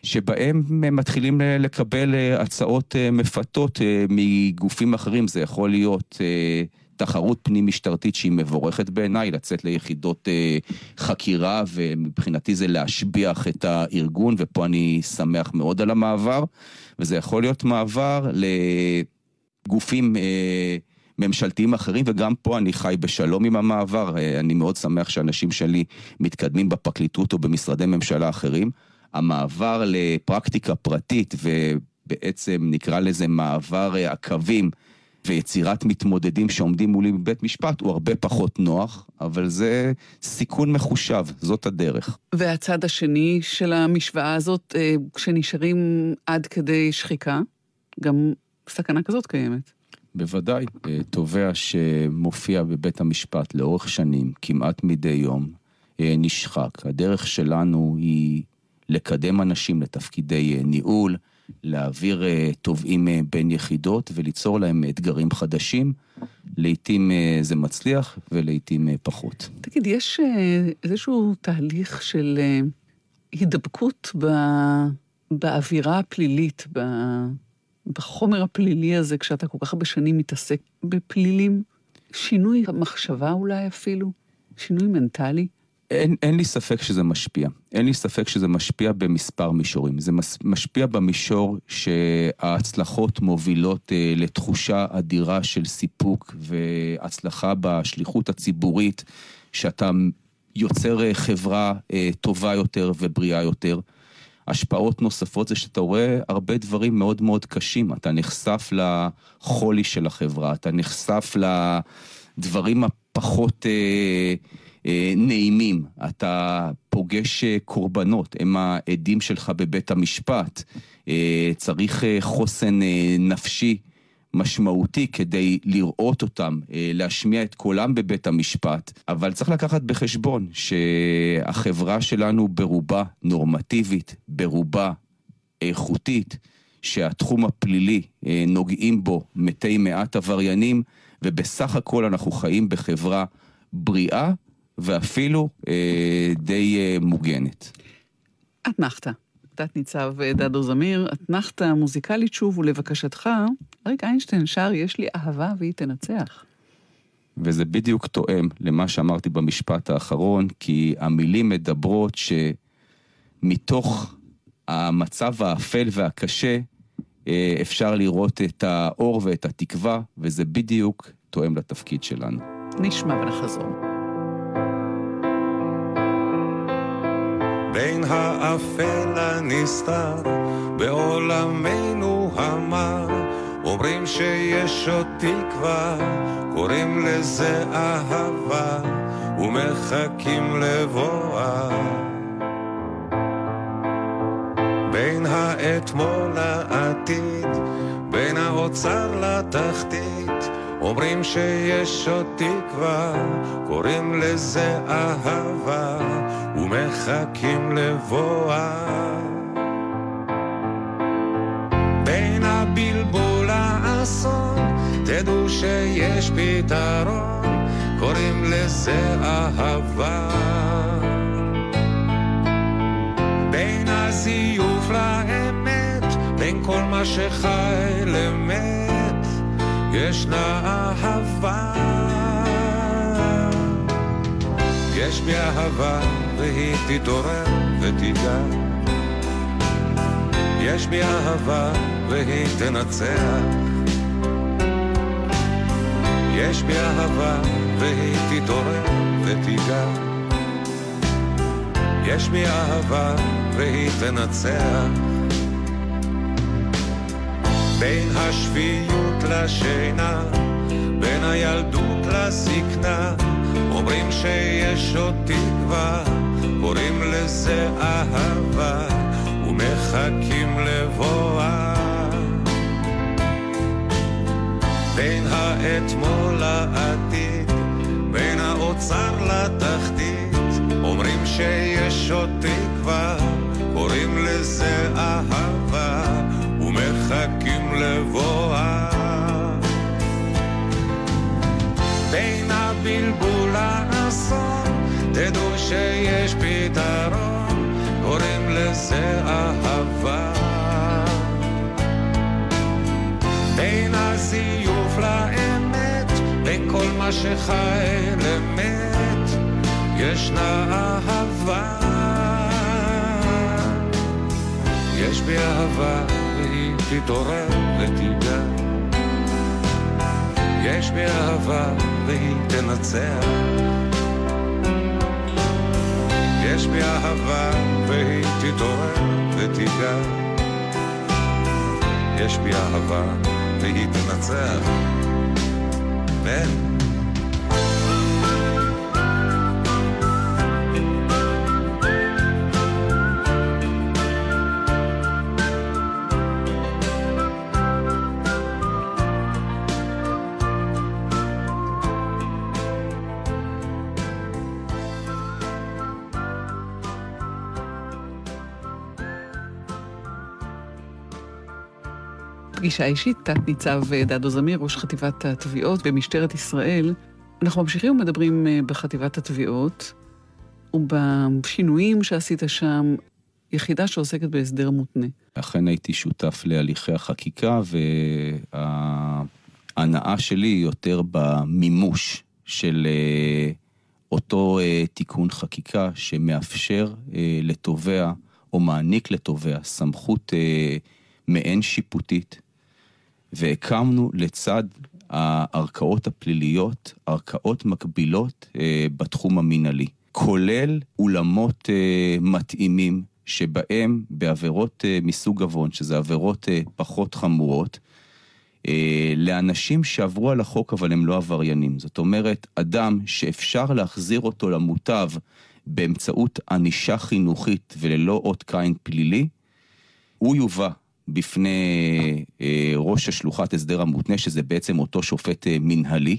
שבהם מתחילים לקבל אה, הצעות אה, מפתות אה, מגופים אחרים, זה יכול להיות תחרות פנים משטרתית שהיא מבורכת בעיניי, לצאת ליחידות חקירה, ומבחינתי זה להשביח את הארגון, ופה אני שמח מאוד על המעבר, וזה יכול להיות מעבר לגופים ממשלתיים אחרים, וגם פה אני חי בשלום עם המעבר. אה, אני מאוד שמח שאנשים שלי מתקדמים בפרקליטות או במשרדי ממשלה אחרים. המעבר לפרקטיקה פרטית, ובעצם נקרא לזה מעבר אה, הקווים, ויצירת מתמודדים שעומדים מולי בבית משפט הוא הרבה פחות נוח, אבל זה סיכון מחושב, זאת הדרך. והצד השני של המשוואה הזאת, אה, כשנשארים עד כדי שחיקה, גם סכנה כזאת קיימת. בוודאי. אה, תובע שמופיע בבית המשפט לאורך שנים, כמעט מדי יום, אה, נשחק. הדרך שלנו היא לקדם אנשים לתפקידי אה, ניהול, להעביר תובעים בין יחידות וליצור להם אתגרים חדשים. לעתים זה מצליח ולעתים פחות. תגיד, יש איזשהו תהליך של הידבקות באווירה הפלילית, בחומר הפלילי הזה, כשאתה כל כך הרבה שנים מתעסק בפלילים? שינוי המחשבה אולי אפילו? שינוי מנטלי? אין, אין לי ספק שזה משפיע. אין לי ספק שזה משפיע במספר מישורים. זה מס, משפיע במישור שההצלחות מובילות אה, לתחושה אדירה של סיפוק והצלחה בשליחות הציבורית, שאתה יוצר אה, חברה אה, טובה יותר ובריאה יותר. השפעות נוספות זה שאתה רואה הרבה דברים מאוד מאוד קשים. אתה נחשף לחולי של החברה, אתה נחשף לדברים הפחות... אה, אה, נעימים, אתה פוגש אה, קורבנות, הם העדים שלך בבית המשפט, אה, צריך חוסן נפשי משמעותי כדי לראות אותם, להשמיע את קולם בבית המשפט, אבל צריך לקחת בחשבון שהחברה שלנו ברובה נורמטיבית, ברובה איכותית, שהתחום הפלילי נוגעים בו מתי מעט עבריינים, ובסך הכל אנחנו חיים בחברה בריאה ואפילו אה, די אה, מוגנת. אתנחתא. תת-ניצב דדו זמיר, אתנחתא מוזיקלית שוב, ולבקשתך, אריק איינשטיין שר "יש לי אהבה והיא תנצח". וזה בדיוק תואם למה שאמרתי במשפט האחרון, כי המילים מדברות שמתוך המצב האפל והקשה אה, אפשר לראות את האור ואת התקווה, וזה בדיוק תואם לתפקיד שלנו. נשמע ונחזור. בין האפל הנסתר בעולמנו המר. אומרים שיש עוד תקווה, קוראים לזה אהבה ומחכים לבואה. בין האתמול לעתיד, בין האוצר לתחתית אומרים שיש עוד תקווה, קוראים לזה אהבה, ומחכים לבואה. בין הבלבול לאסון, תדעו שיש פתרון, קוראים לזה אהבה. בין הזיוף לאמת, בין כל מה שחי למת. ישנה אהבה. יש בי אהבה והיא תתעורר ותיגע. יש בי אהבה והיא תנצח. יש בי אהבה והיא תתעורר ותיגע. יש בי אהבה והיא תנצח. בין השפיות לשינה, בין הילדות לזקנה, אומרים שיש עוד תקווה, קוראים לזה אהבה, ומחכים לבואה. בין האתמול לעתיד, בין האוצר לתחתית, אומרים שיש עוד תקווה, קוראים לזה אהבה, ומחכים לבואה. בין הבלבול שיש פתרון, קוראים לזה אהבה. בין הזיוף לאמת, בין כל מה שחי למת, ישנה אהבה. יש בי אהבה תתעורר ותיגע. יש בי אהבה והיא תנצח. יש בי אהבה והיא תתעורר ותיגע. יש בי אהבה והיא תנצח. פגישה אישית, תת-ניצב אה, דדו זמיר, ראש חטיבת התביעות במשטרת ישראל. אנחנו ממשיכים ומדברים אה, בחטיבת התביעות, ובשינויים שעשית שם. יחידה שעוסקת בהסדר מותנה. אכן הייתי שותף להליכי החקיקה, וההנאה שלי היא יותר במימוש של אה, אותו תיקון חקיקה שמאפשר לתובע, או מעניק לתובע, סמכות מעין שיפוטית, והקמנו לצד הערכאות הפליליות, ערכאות מקבילות בתחום המינהלי, כולל אולמות מתאימים שבהם בעבירות אה, מסוג עוון, שזה עבירות אה, פחות חמורות, אה, לאנשים שעברו על החוק אבל הם לא עבריינים. זאת אומרת, אדם שאפשר להחזיר אותו למוטב באמצעות ענישה חינוכית וללא אות קין פלילי, הוא יובא בפני ראש השלוחת הסדר המותנה, שזה בעצם אותו שופט מנהלי,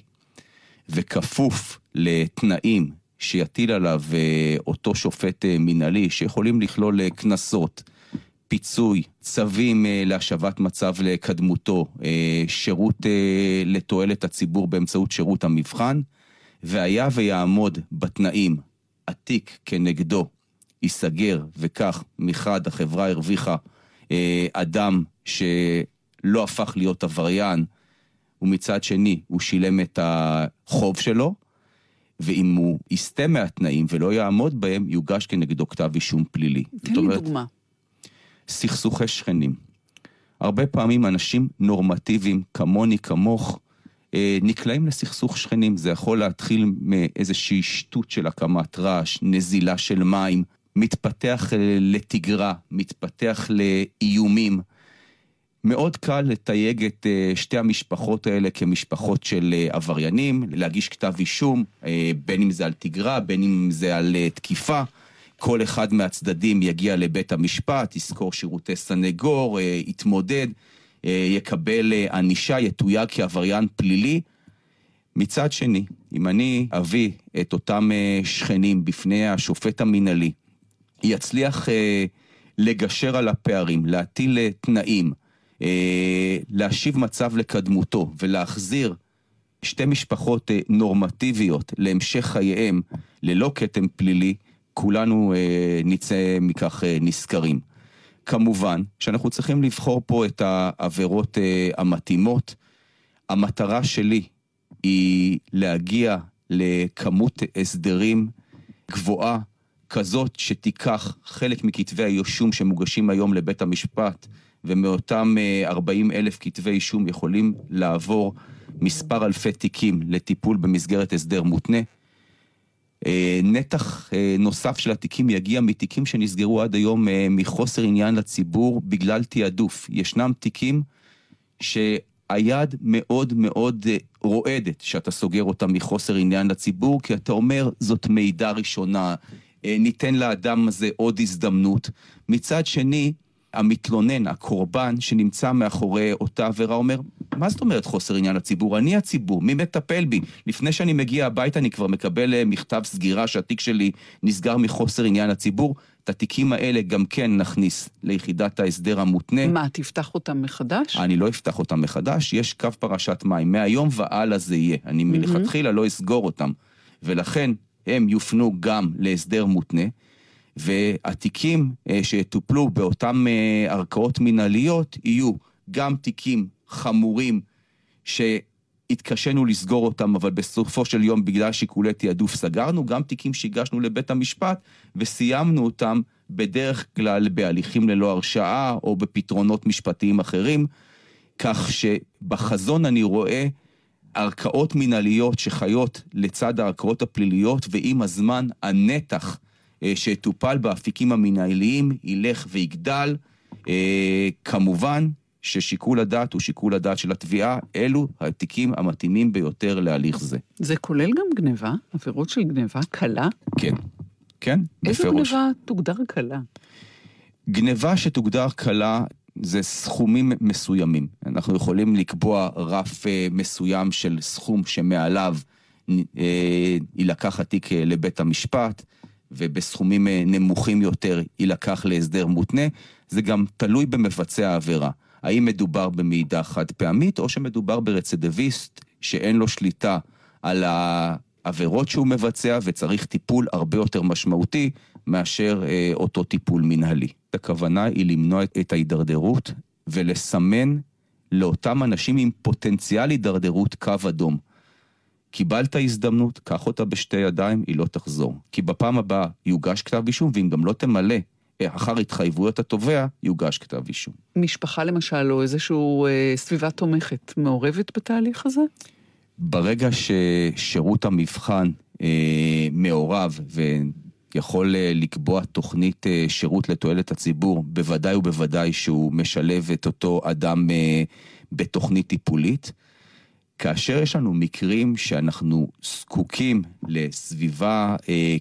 וכפוף לתנאים שיטיל עליו אה, אותו שופט אה, מנהלי, שיכולים לכלול אה, קנסות, פיצוי, צווים להשבת מצב לקדמותו, שירות לתועלת הציבור באמצעות שירות המבחן, והיה ויעמוד בתנאים, התיק כנגדו ייסגר, וכך מחד החברה הרוויחה אדם שלא הפך להיות עבריין, ומצד שני הוא שילם את החוב שלו, ואם הוא יסטה מהתנאים ולא יעמוד בהם, יוגש כנגדו כתב אישום פלילי. תן לי אומרת, דוגמה. סכסוכי שכנים. הרבה פעמים אנשים נורמטיביים, כמוני, כמוך, אה, נקלעים לסכסוך שכנים. זה יכול להתחיל מאיזושהי שטות של הקמת רעש, נזילה של מים, מתפתח אה, לתגרה, מתפתח לאיומים. מאוד קל לתייג את אה, שתי המשפחות האלה כמשפחות של אה, עבריינים, להגיש כתב אישום, בין אם זה על תגרה, בין אם זה על תקיפה. כל אחד מהצדדים יגיע לבית המשפט, יזכור שירותי סנגור, יתמודד, יקבל ענישה, יתויג כעבריין פלילי. מצד שני, אם אני אביא את אותם שכנים בפני השופט המינהלי, יצליח לגשר על הפערים, להטיל תנאים, אה, להשיב מצב לקדמותו ולהחזיר שתי משפחות אה, נורמטיביות להמשך חייהם ללא כתם פלילי, כולנו אה, נצא מכך נשכרים. כמובן שאנחנו צריכים לבחור פה את העבירות המתאימות. המטרה שלי היא להגיע לכמות הסדרים גבוהה כזאת שתיקח חלק מכתבי האישום שמוגשים היום לבית המשפט ומאותם 40 אה, אלף כתבי אישום יכולים לעבור מספר אלפי תיקים לטיפול במסגרת הסדר מותנה. אה, נתח אה, נוסף של התיקים יגיע מתיקים שנסגרו עד היום מחוסר עניין לציבור בגלל תעדוף. ישנם תיקים שהיד מאוד מאוד רועדת שאתה סוגר אותם מחוסר עניין לציבור, כי אתה אומר, זאת מידע ראשונה, ניתן לאדם הזה עוד הזדמנות. מצד שני, המתלונן, הקורבן שנמצא מאחורי אותה עבירה אומר, מה זאת אומרת חוסר עניין לציבור? אני הציבור, מי מטפל בי? לפני שאני מגיע הביתה אני כבר מקבל אה, מכתב סגירה שהתיק שלי נסגר מחוסר עניין לציבור. את התיקים האלה גם כן נכניס ליחידת ההסדר המותנה. מה, תפתח אותם מחדש? אני לא אפתח אותם מחדש, יש קו פרשת מים. מהיום והלאה זה יהיה. אני מלכתחילה לא אסגור אותם. ולכן הם יופנו גם להסדר מותנה. והתיקים אה, שיטופלו באותן אה, ערכאות מנהליות יהיו גם תיקים חמורים שהתקשינו לסגור אותם, אבל בסופו של יום בגלל שיקולי תעדוף סגרנו, גם תיקים שהגשנו לבית המשפט וסיימנו אותם בדרך כלל בהליכים ללא הרשעה או בפתרונות משפטיים אחרים, כך שבחזון אני רואה ערכאות מנהליות שחיות לצד הערכאות הפליליות, ועם הזמן הנתח אה, שטופל באפיקים המנהליים ילך ויגדל. אה, כמובן ששיקול הדעת הוא שיקול הדעת של התביעה, אלו התיקים המתאימים ביותר להליך זה. זה כולל גם גניבה? עבירות של גניבה קלה? כן, כן, איזו בפירוש. איזו גניבה תוגדר קלה? גניבה שתוגדר קלה זה סכומים מסוימים. אנחנו יכולים לקבוע רף אה, מסוים של סכום שמעליו יילקח התיק לבית המשפט. ובסכומים אה, נמוכים יותר יילקח להסדר מותנה, זה גם תלוי במבצע העבירה. האם מדובר במידע חד פעמית, או שמדובר ברצידיביסט שאין לו שליטה על העבירות שהוא מבצע וצריך טיפול הרבה יותר משמעותי מאשר אה, אותו טיפול מנהלי. הכוונה היא למנוע את ההידרדרות ולסמן לאותם אנשים עם פוטנציאל הידרדרות קו אדום. קיבלת הזדמנות, קח אותה בשתי ידיים, היא לא תחזור. כי בפעם הבאה יוגש כתב אישום, ואם גם לא תמלא אחר התחייבויות התובע, יוגש כתב אישום. משפחה למשל, או איזושהי אה, סביבה תומכת, מעורבת בתהליך הזה? ברגע ששירות המבחן אה, מעורב ויכול אה, לקבוע תוכנית אה, שירות לתועלת הציבור, בוודאי ובוודאי שהוא משלב את אותו אדם אה, בתוכנית טיפולית. כאשר יש לנו מקרים שאנחנו זקוקים לסביבה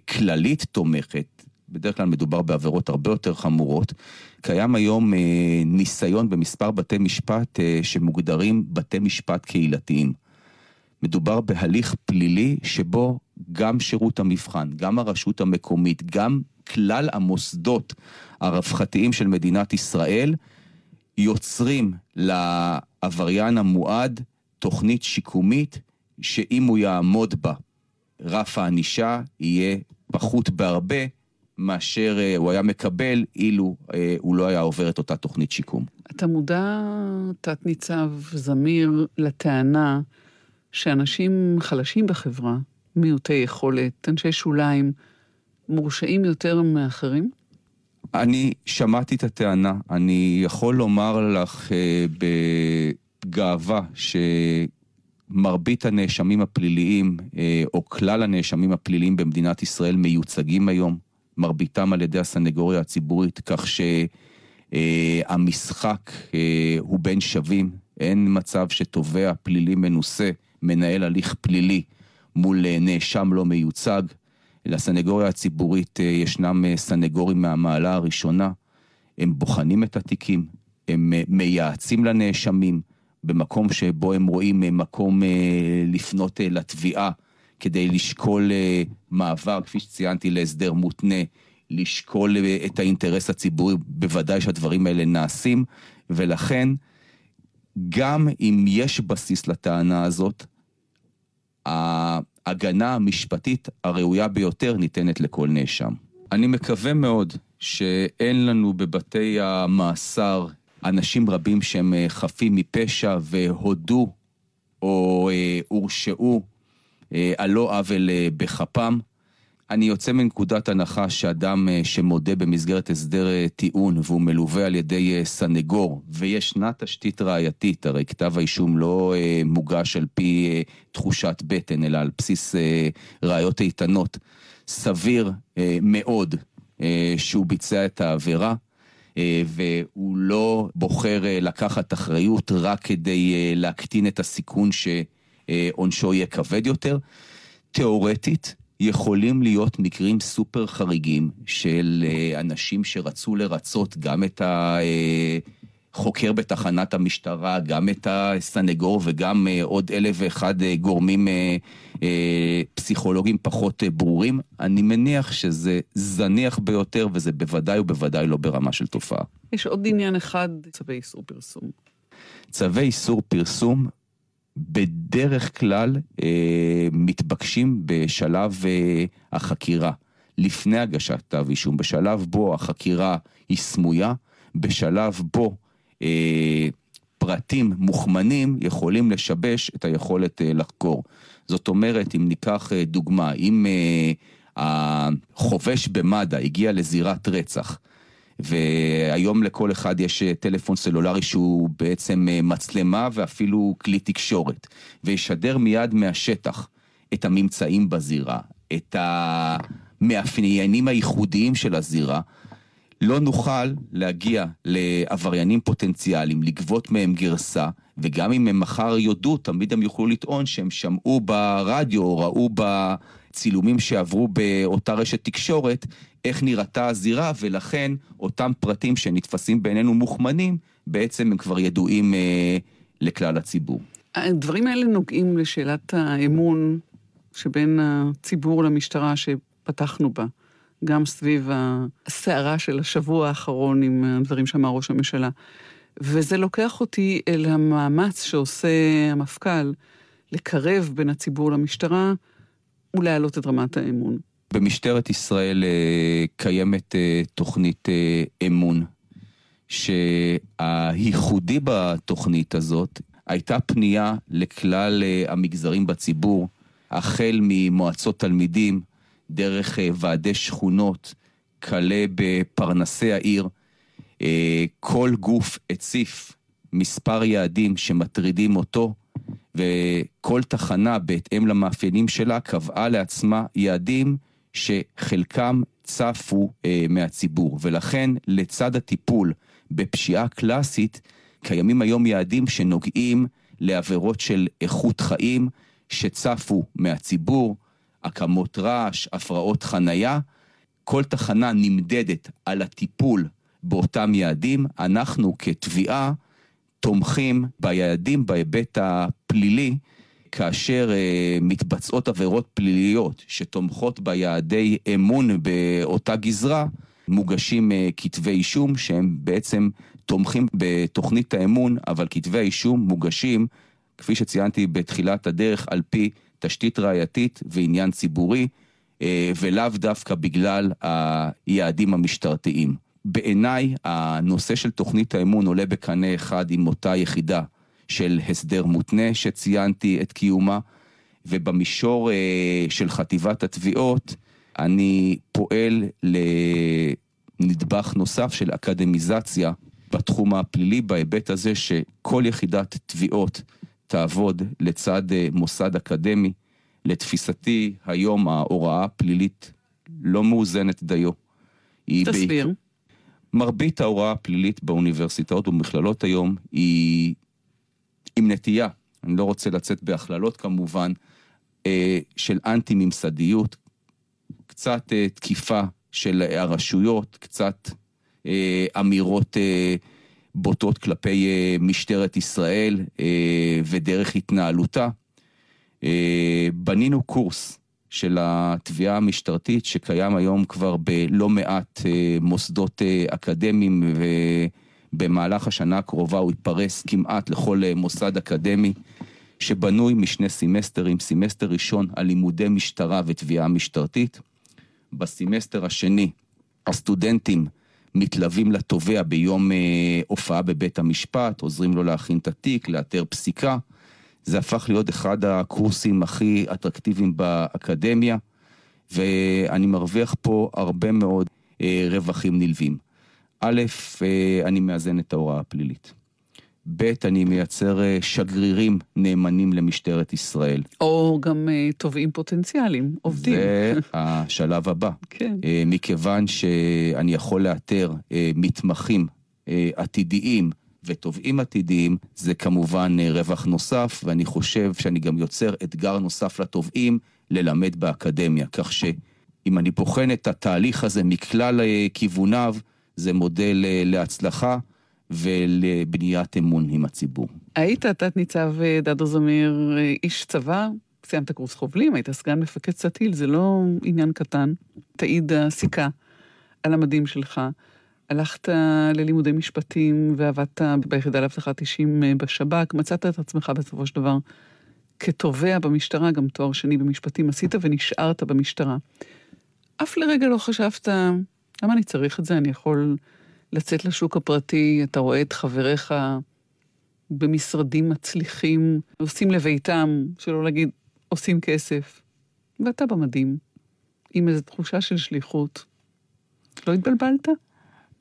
כללית תומכת, בדרך כלל מדובר בעבירות הרבה יותר חמורות, קיים היום אה, ניסיון במספר בתי משפט אה, שמוגדרים בתי משפט קהילתיים. מדובר בהליך פלילי שבו גם שירות המבחן, גם הרשות המקומית, גם כלל המוסדות הרווחתיים של מדינת ישראל יוצרים לעבריין המועד תוכנית שיקומית שאם הוא יעמוד בה, רף הענישה יהיה פחות בהרבה מאשר אה, הוא היה מקבל אילו אה, הוא לא היה עובר את אותה תוכנית שיקום. אתה מודע, תת-ניצב זמיר, לטענה שאנשים חלשים בחברה, מיעוטי יכולת, אנשי שוליים, מורשעים יותר מאחרים? אני שמעתי את הטענה, אני יכול לומר לך אה, בגאווה שמרבית הנאשמים הפליליים, אה, או כלל הנאשמים הפליליים במדינת ישראל מיוצגים היום, מרביתם על ידי הסנגוריה הציבורית, כך שהמשחק אה, הוא בין שווים, אין מצב שתובע פלילי מנוסה מנהל הליך פלילי מול אה, נאשם לא מיוצג. לסנגוריה הציבורית אה, ישנם אה, סנגורים מהמעלה הראשונה, הם בוחנים את התיקים, הם מייעצים לנאשמים במקום שבו הם רואים מקום לפנות לתביעה כדי לשקול מעבר, כפי שציינתי, להסדר מותנה, לשקול את האינטרס הציבורי, בוודאי שהדברים האלה נעשים, ולכן גם אם יש בסיס לטענה הזאת, ההגנה המשפטית הראויה ביותר ניתנת לכל נאשם. אני מקווה מאוד שאין לנו בבתי המאסר אנשים רבים שהם אה, חפים מפשע והודו או אה, הורשעו אה, על לא עוול בכפם. אני יוצא מנקודת הנחה שאדם אה, שמודה במסגרת הסדר אה, טיעון והוא מלווה על ידי אה, סנגור וישנה תשתית ראייתית, הרי כתב האישום לא מוגש על פי תחושת בטן אלא על בסיס ראיות איתנות, סביר מאוד שהוא ביצע את העבירה. והוא לא בוחר לקחת אחריות רק כדי להקטין את הסיכון שעונשו יהיה כבד יותר. תיאורטית, יכולים להיות מקרים סופר חריגים של אה, אנשים שרצו לרצות גם את החוקר אה, בתחנת המשטרה, גם את הסנגור וגם אה, עוד אלף ואחד גורמים פסיכולוגיים פחות ברורים. אני מניח שזה זניח ביותר וזה בוודאי ובוודאי לא ברמה של תופעה. יש עוד עניין אחד, צווי איסור פרסום. צווי איסור פרסום בדרך כלל אה, מתבקשים בשלב אה, החקירה, לפני הגשת כתב אישום, בשלב בו החקירה היא סמויה, בשלב בו אה, פרטים מוכמנים יכולים לשבש את היכולת אה, לחקור. זאת אומרת, אם ניקח אה, דוגמה, אם אה, החובש במד"א הגיע לזירת רצח, והיום לכל אחד יש אה, טלפון סלולרי שהוא בעצם אה, מצלמה ואפילו כלי תקשורת, וישדר מיד מהשטח את הממצאים בזירה, את המאפיינים הייחודיים של הזירה. לא נוכל להגיע לעבריינים פוטנציאליים, לגבות מהם גרסה, וגם אם הם מחר יודו, תמיד הם יוכלו לטעון שהם שמעו ברדיו או ראו בצילומים שעברו באותה רשת תקשורת איך נראתה הזירה, ולכן אותם פרטים שנתפסים בעינינו מוכמנים, בעצם הם כבר ידועים אה, לכלל הציבור. הדברים האלה נוגעים לשאלת האמון שבין הציבור למשטרה שפתחנו בה, גם סביב הסערה של השבוע האחרון עם הדברים שאמר ראש הממשלה. וזה לוקח אותי אל המאמץ שעושה המפכ"ל לקרב בין הציבור למשטרה, ולהעלות את רמת האמון? במשטרת ישראל אה, קיימת אה, תוכנית אה, אמון, שהייחודי בתוכנית הזאת הייתה פנייה לכלל המגזרים בציבור, החל ממועצות תלמידים, דרך ועדי שכונות, כלה בפרנסי העיר. כל גוף הציף מספר יעדים שמטרידים אותו, וכל תחנה, בהתאם למאפיינים שלה, קבעה לעצמה יעדים שחלקם צפו אה, מהציבור, ולכן לצד הטיפול בפשיעה קלאסית, קיימים היום יעדים שנוגעים לעבירות של איכות חיים שצפו מהציבור, הקמות רעש, הפרעות חנייה. כל תחנה נמדדת על הטיפול באותם יעדים. אנחנו כתביעה תומכים ביעדים בהיבט הפלילי כאשר אה, מתבצעות עבירות פליליות שתומכות ביעדי אמון באותה גזרה, מוגשים אה, כתבי אישום שהם בעצם תומכים בתוכנית האמון, אבל כתבי האישום מוגשים, כפי שציינתי בתחילת הדרך, על פי תשתית ראייתית ועניין ציבורי, אה, ולאו דווקא בגלל היעדים המשטרתיים. בעיניי, הנושא של תוכנית האמון עולה בקנה אחד עם אותה יחידה של הסדר מותנה שציינתי את קיומה, ובמישור אה, של חטיבת התביעות, אני פועל לנדבך נוסף של אקדמיזציה בתחום הפלילי, בהיבט הזה שכל יחידת תביעות תעבוד לצד אה, מוסד אקדמי. לתפיסתי, היום ההוראה הפלילית לא מאוזנת דיו. תסביר. מרבית ההוראה הפלילית באוניברסיטאות ובמכללות היום היא עם נטייה, אני לא רוצה לצאת בהכללות כמובן, אה, של אנטי-ממסדיות, קצת אה, תקיפה של הרשויות, קצת אה, אמירות בוטות כלפי משטרת ישראל ודרך התנהלותה. בנינו קורס של התביעה המשטרתית שקיים היום כבר בלא מעט מוסדות אקדמיים ו... במהלך השנה הקרובה הוא יתפרס כמעט לכל אה, מוסד אקדמי, שבנוי משני סמסטרים, סמסטר ראשון על לימודי משטרה ותביעה משטרתית. בסמסטר השני הסטודנטים מתלווים לתובע ביום אה, הופעה בבית המשפט, עוזרים לו להכין את התיק, לאתר פסיקה. זה הפך להיות אחד הקורסים הכי אטרקטיביים באקדמיה, ואני מרוויח פה הרבה מאוד אה, רווחים נלווים. א', אה, אני מאזן את ההוראה הפלילית. ב', אני מייצר אה, שגרירים נאמנים למשטרת ישראל. או גם אה, תובעים פוטנציאליים, עובדים. זה השלב הבא. כן. מכיוון שאני יכול לאתר מתמחים עתידיים ותובעים עתידיים, זה כמובן רווח נוסף, ואני חושב שאני גם יוצר אתגר נוסף לתובעים ללמד באקדמיה. כך שאם אני בוחן את התהליך הזה מכלל כיווניו, זה מודל אה, להצלחה ולבניית אמון עם הציבור. היית תת-ניצב אה, דדו זמיר, אה, איש צבא, סיימת קורס חובלים, היית סגן מפקד סטיל, זה לא עניין קטן. תעיד הסיכה על המדים שלך. הלכת ללימודי משפטים ועבדת ביחידה לאבטחת אישים בשב"כ, מצאת את עצמך בסופו של דבר כתובע במשטרה, גם תואר שני במשפטים עשית ונשארת במשטרה. אף לרגע לא חשבת, למה אני צריך את זה? אני יכול לצאת לשוק הפרטי, אתה רואה את חבריך במשרדים מצליחים, עושים לביתם, שלא להגיד, עושים כסף, ואתה במדים, עם איזו תחושה של שליחות. לא התבלבלת?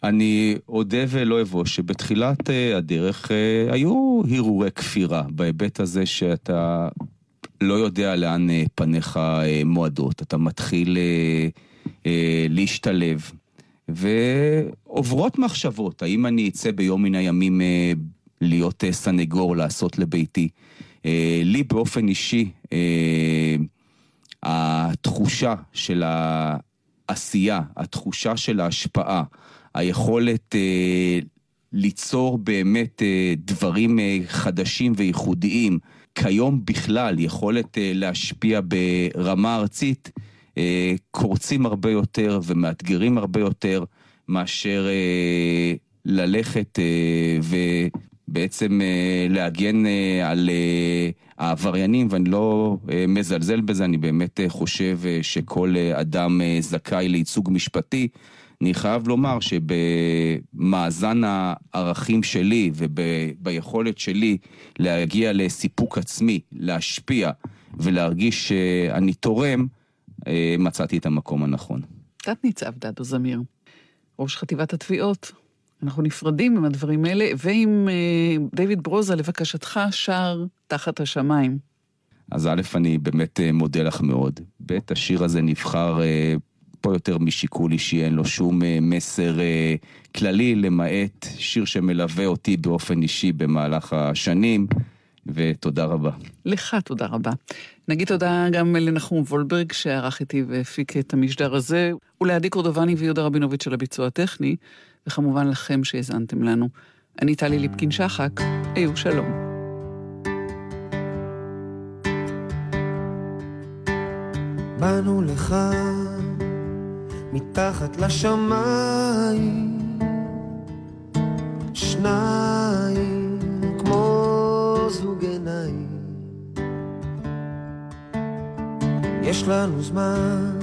אני אודה ולא אבוא שבתחילת uh, הדרך uh, היו הרהורי כפירה בהיבט הזה שאתה לא יודע לאן uh, פניך מועדות, אתה מתחיל להשתלב. ועוברות מחשבות, האם אני אצא ביום מן הימים אה, להיות אה, סנגור, לעשות לביתי. אה, לי באופן אישי, אה, התחושה של העשייה, התחושה של ההשפעה, היכולת אה, ליצור באמת אה, דברים אה, חדשים וייחודיים, כיום בכלל יכולת להשפיע ברמה ארצית, קורצים הרבה יותר ומאתגרים הרבה יותר מאשר ללכת בעצם אה, להגן על העבריינים, ואני לא מזלזל בזה, אני באמת חושב שכל אדם זכאי לייצוג משפטי. אני חייב לומר שבמאזן הערכים שלי וביכולת שלי להגיע לסיפוק עצמי, להשפיע ולהרגיש שאני תורם, מצאתי את המקום הנכון. תת-ניצב דדו זמיר, ראש חטיבת התביעות, אנחנו נפרדים עם הדברים האלה, ועם אה, דיוויד ברוזה, לבקשתך, שר תחת השמיים. אז א', אני באמת אה, מודה לך מאוד. ב', השיר הזה נבחר אה, פה יותר משיקול אישי, אין לו שום אה, מסר אה, כללי, למעט שיר שמלווה אותי באופן אישי במהלך השנים. ותודה רבה. לך תודה רבה. נגיד תודה גם לנחום וולברג שערך איתי והפיק את המשדר הזה, ולעדי קורדובני ויהודה רבינוביץ' של הביצוע הטכני. וכמובן לכם שהאזנתם לנו. אני טלי ליפקין-שחק, היו שלום. באנו לך מתחת לשמיים, שניים כמו זוג עיניים. יש לנו זמן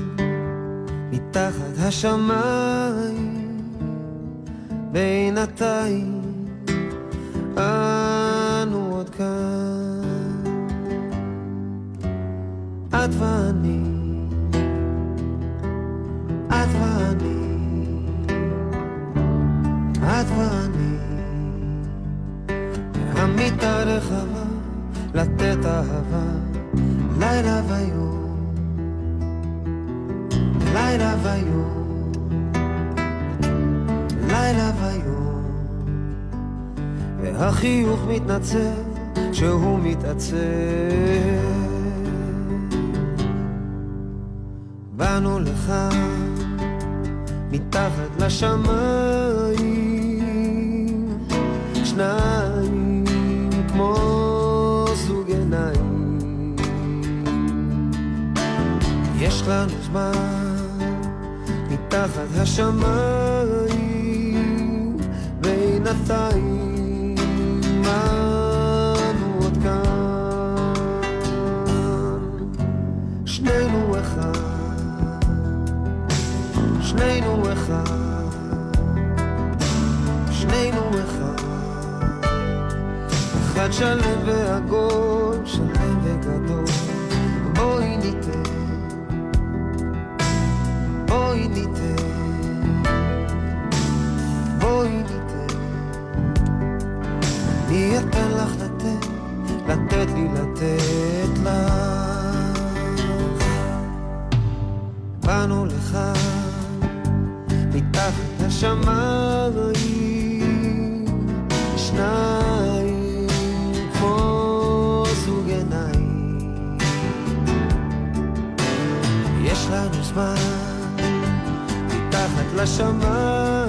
מתחת השמיים. בינתיים אנו עוד כאן. את ואני ואני את ואני המיטה רחבה לתת אהבה לילה ויום לילה ויום לילה ויום. והחיוך מתנצל שהוא מתעצב באנו לך מתחת לשמיים. שניים כמו זוג עיניים. יש לנו זמן מתחת השמיים בינתיים אחד שלם ועגול שלם וגדול בואי ניתן. בואי ניתן. אני אתן לך לתת, לתת לי לתת לך. באנו לך מתחת השמיים, מתחת לשמיים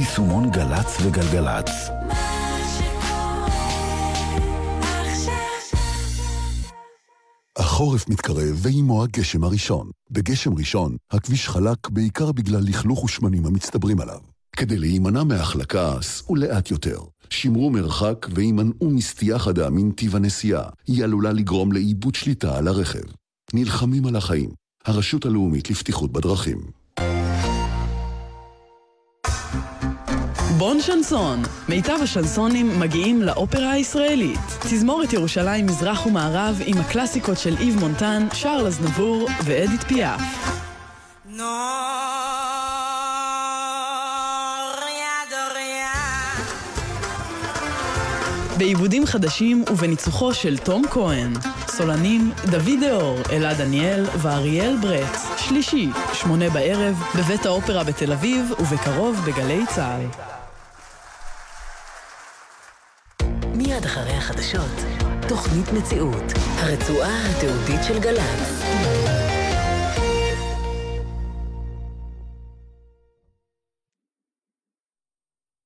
הורידו את יישומון גל"צ וגלגלצ. החורף מתקרב ועימו הגשם הראשון. בגשם ראשון, הכביש חלק בעיקר בגלל לכלוך ושמנים המצטברים עליו. כדי להימנע מהחלקה, סעו לאט יותר. שמרו מרחק והימנעו מסטייה חדה מנתיב הנסיעה. היא עלולה לגרום לאיבוד שליטה על הרכב. נלחמים על החיים. הרשות הלאומית לבטיחות בדרכים. בון שנסון, מיטב השנסונים מגיעים לאופרה הישראלית. תזמורת ירושלים מזרח ומערב עם הקלאסיקות של איב מונטן, שרל אזנבור ואדית פיאף. בעיבודים חדשים ובניצוחו של תום כהן. סולנים דוד דאור, אלעד דניאל ואריאל ברץ. שלישי, שמונה בערב, בבית האופרה בתל אביב ובקרוב בגלי צה"ל. מיד אחרי החדשות, תוכנית מציאות, הרצועה התיעודית של גל"צ.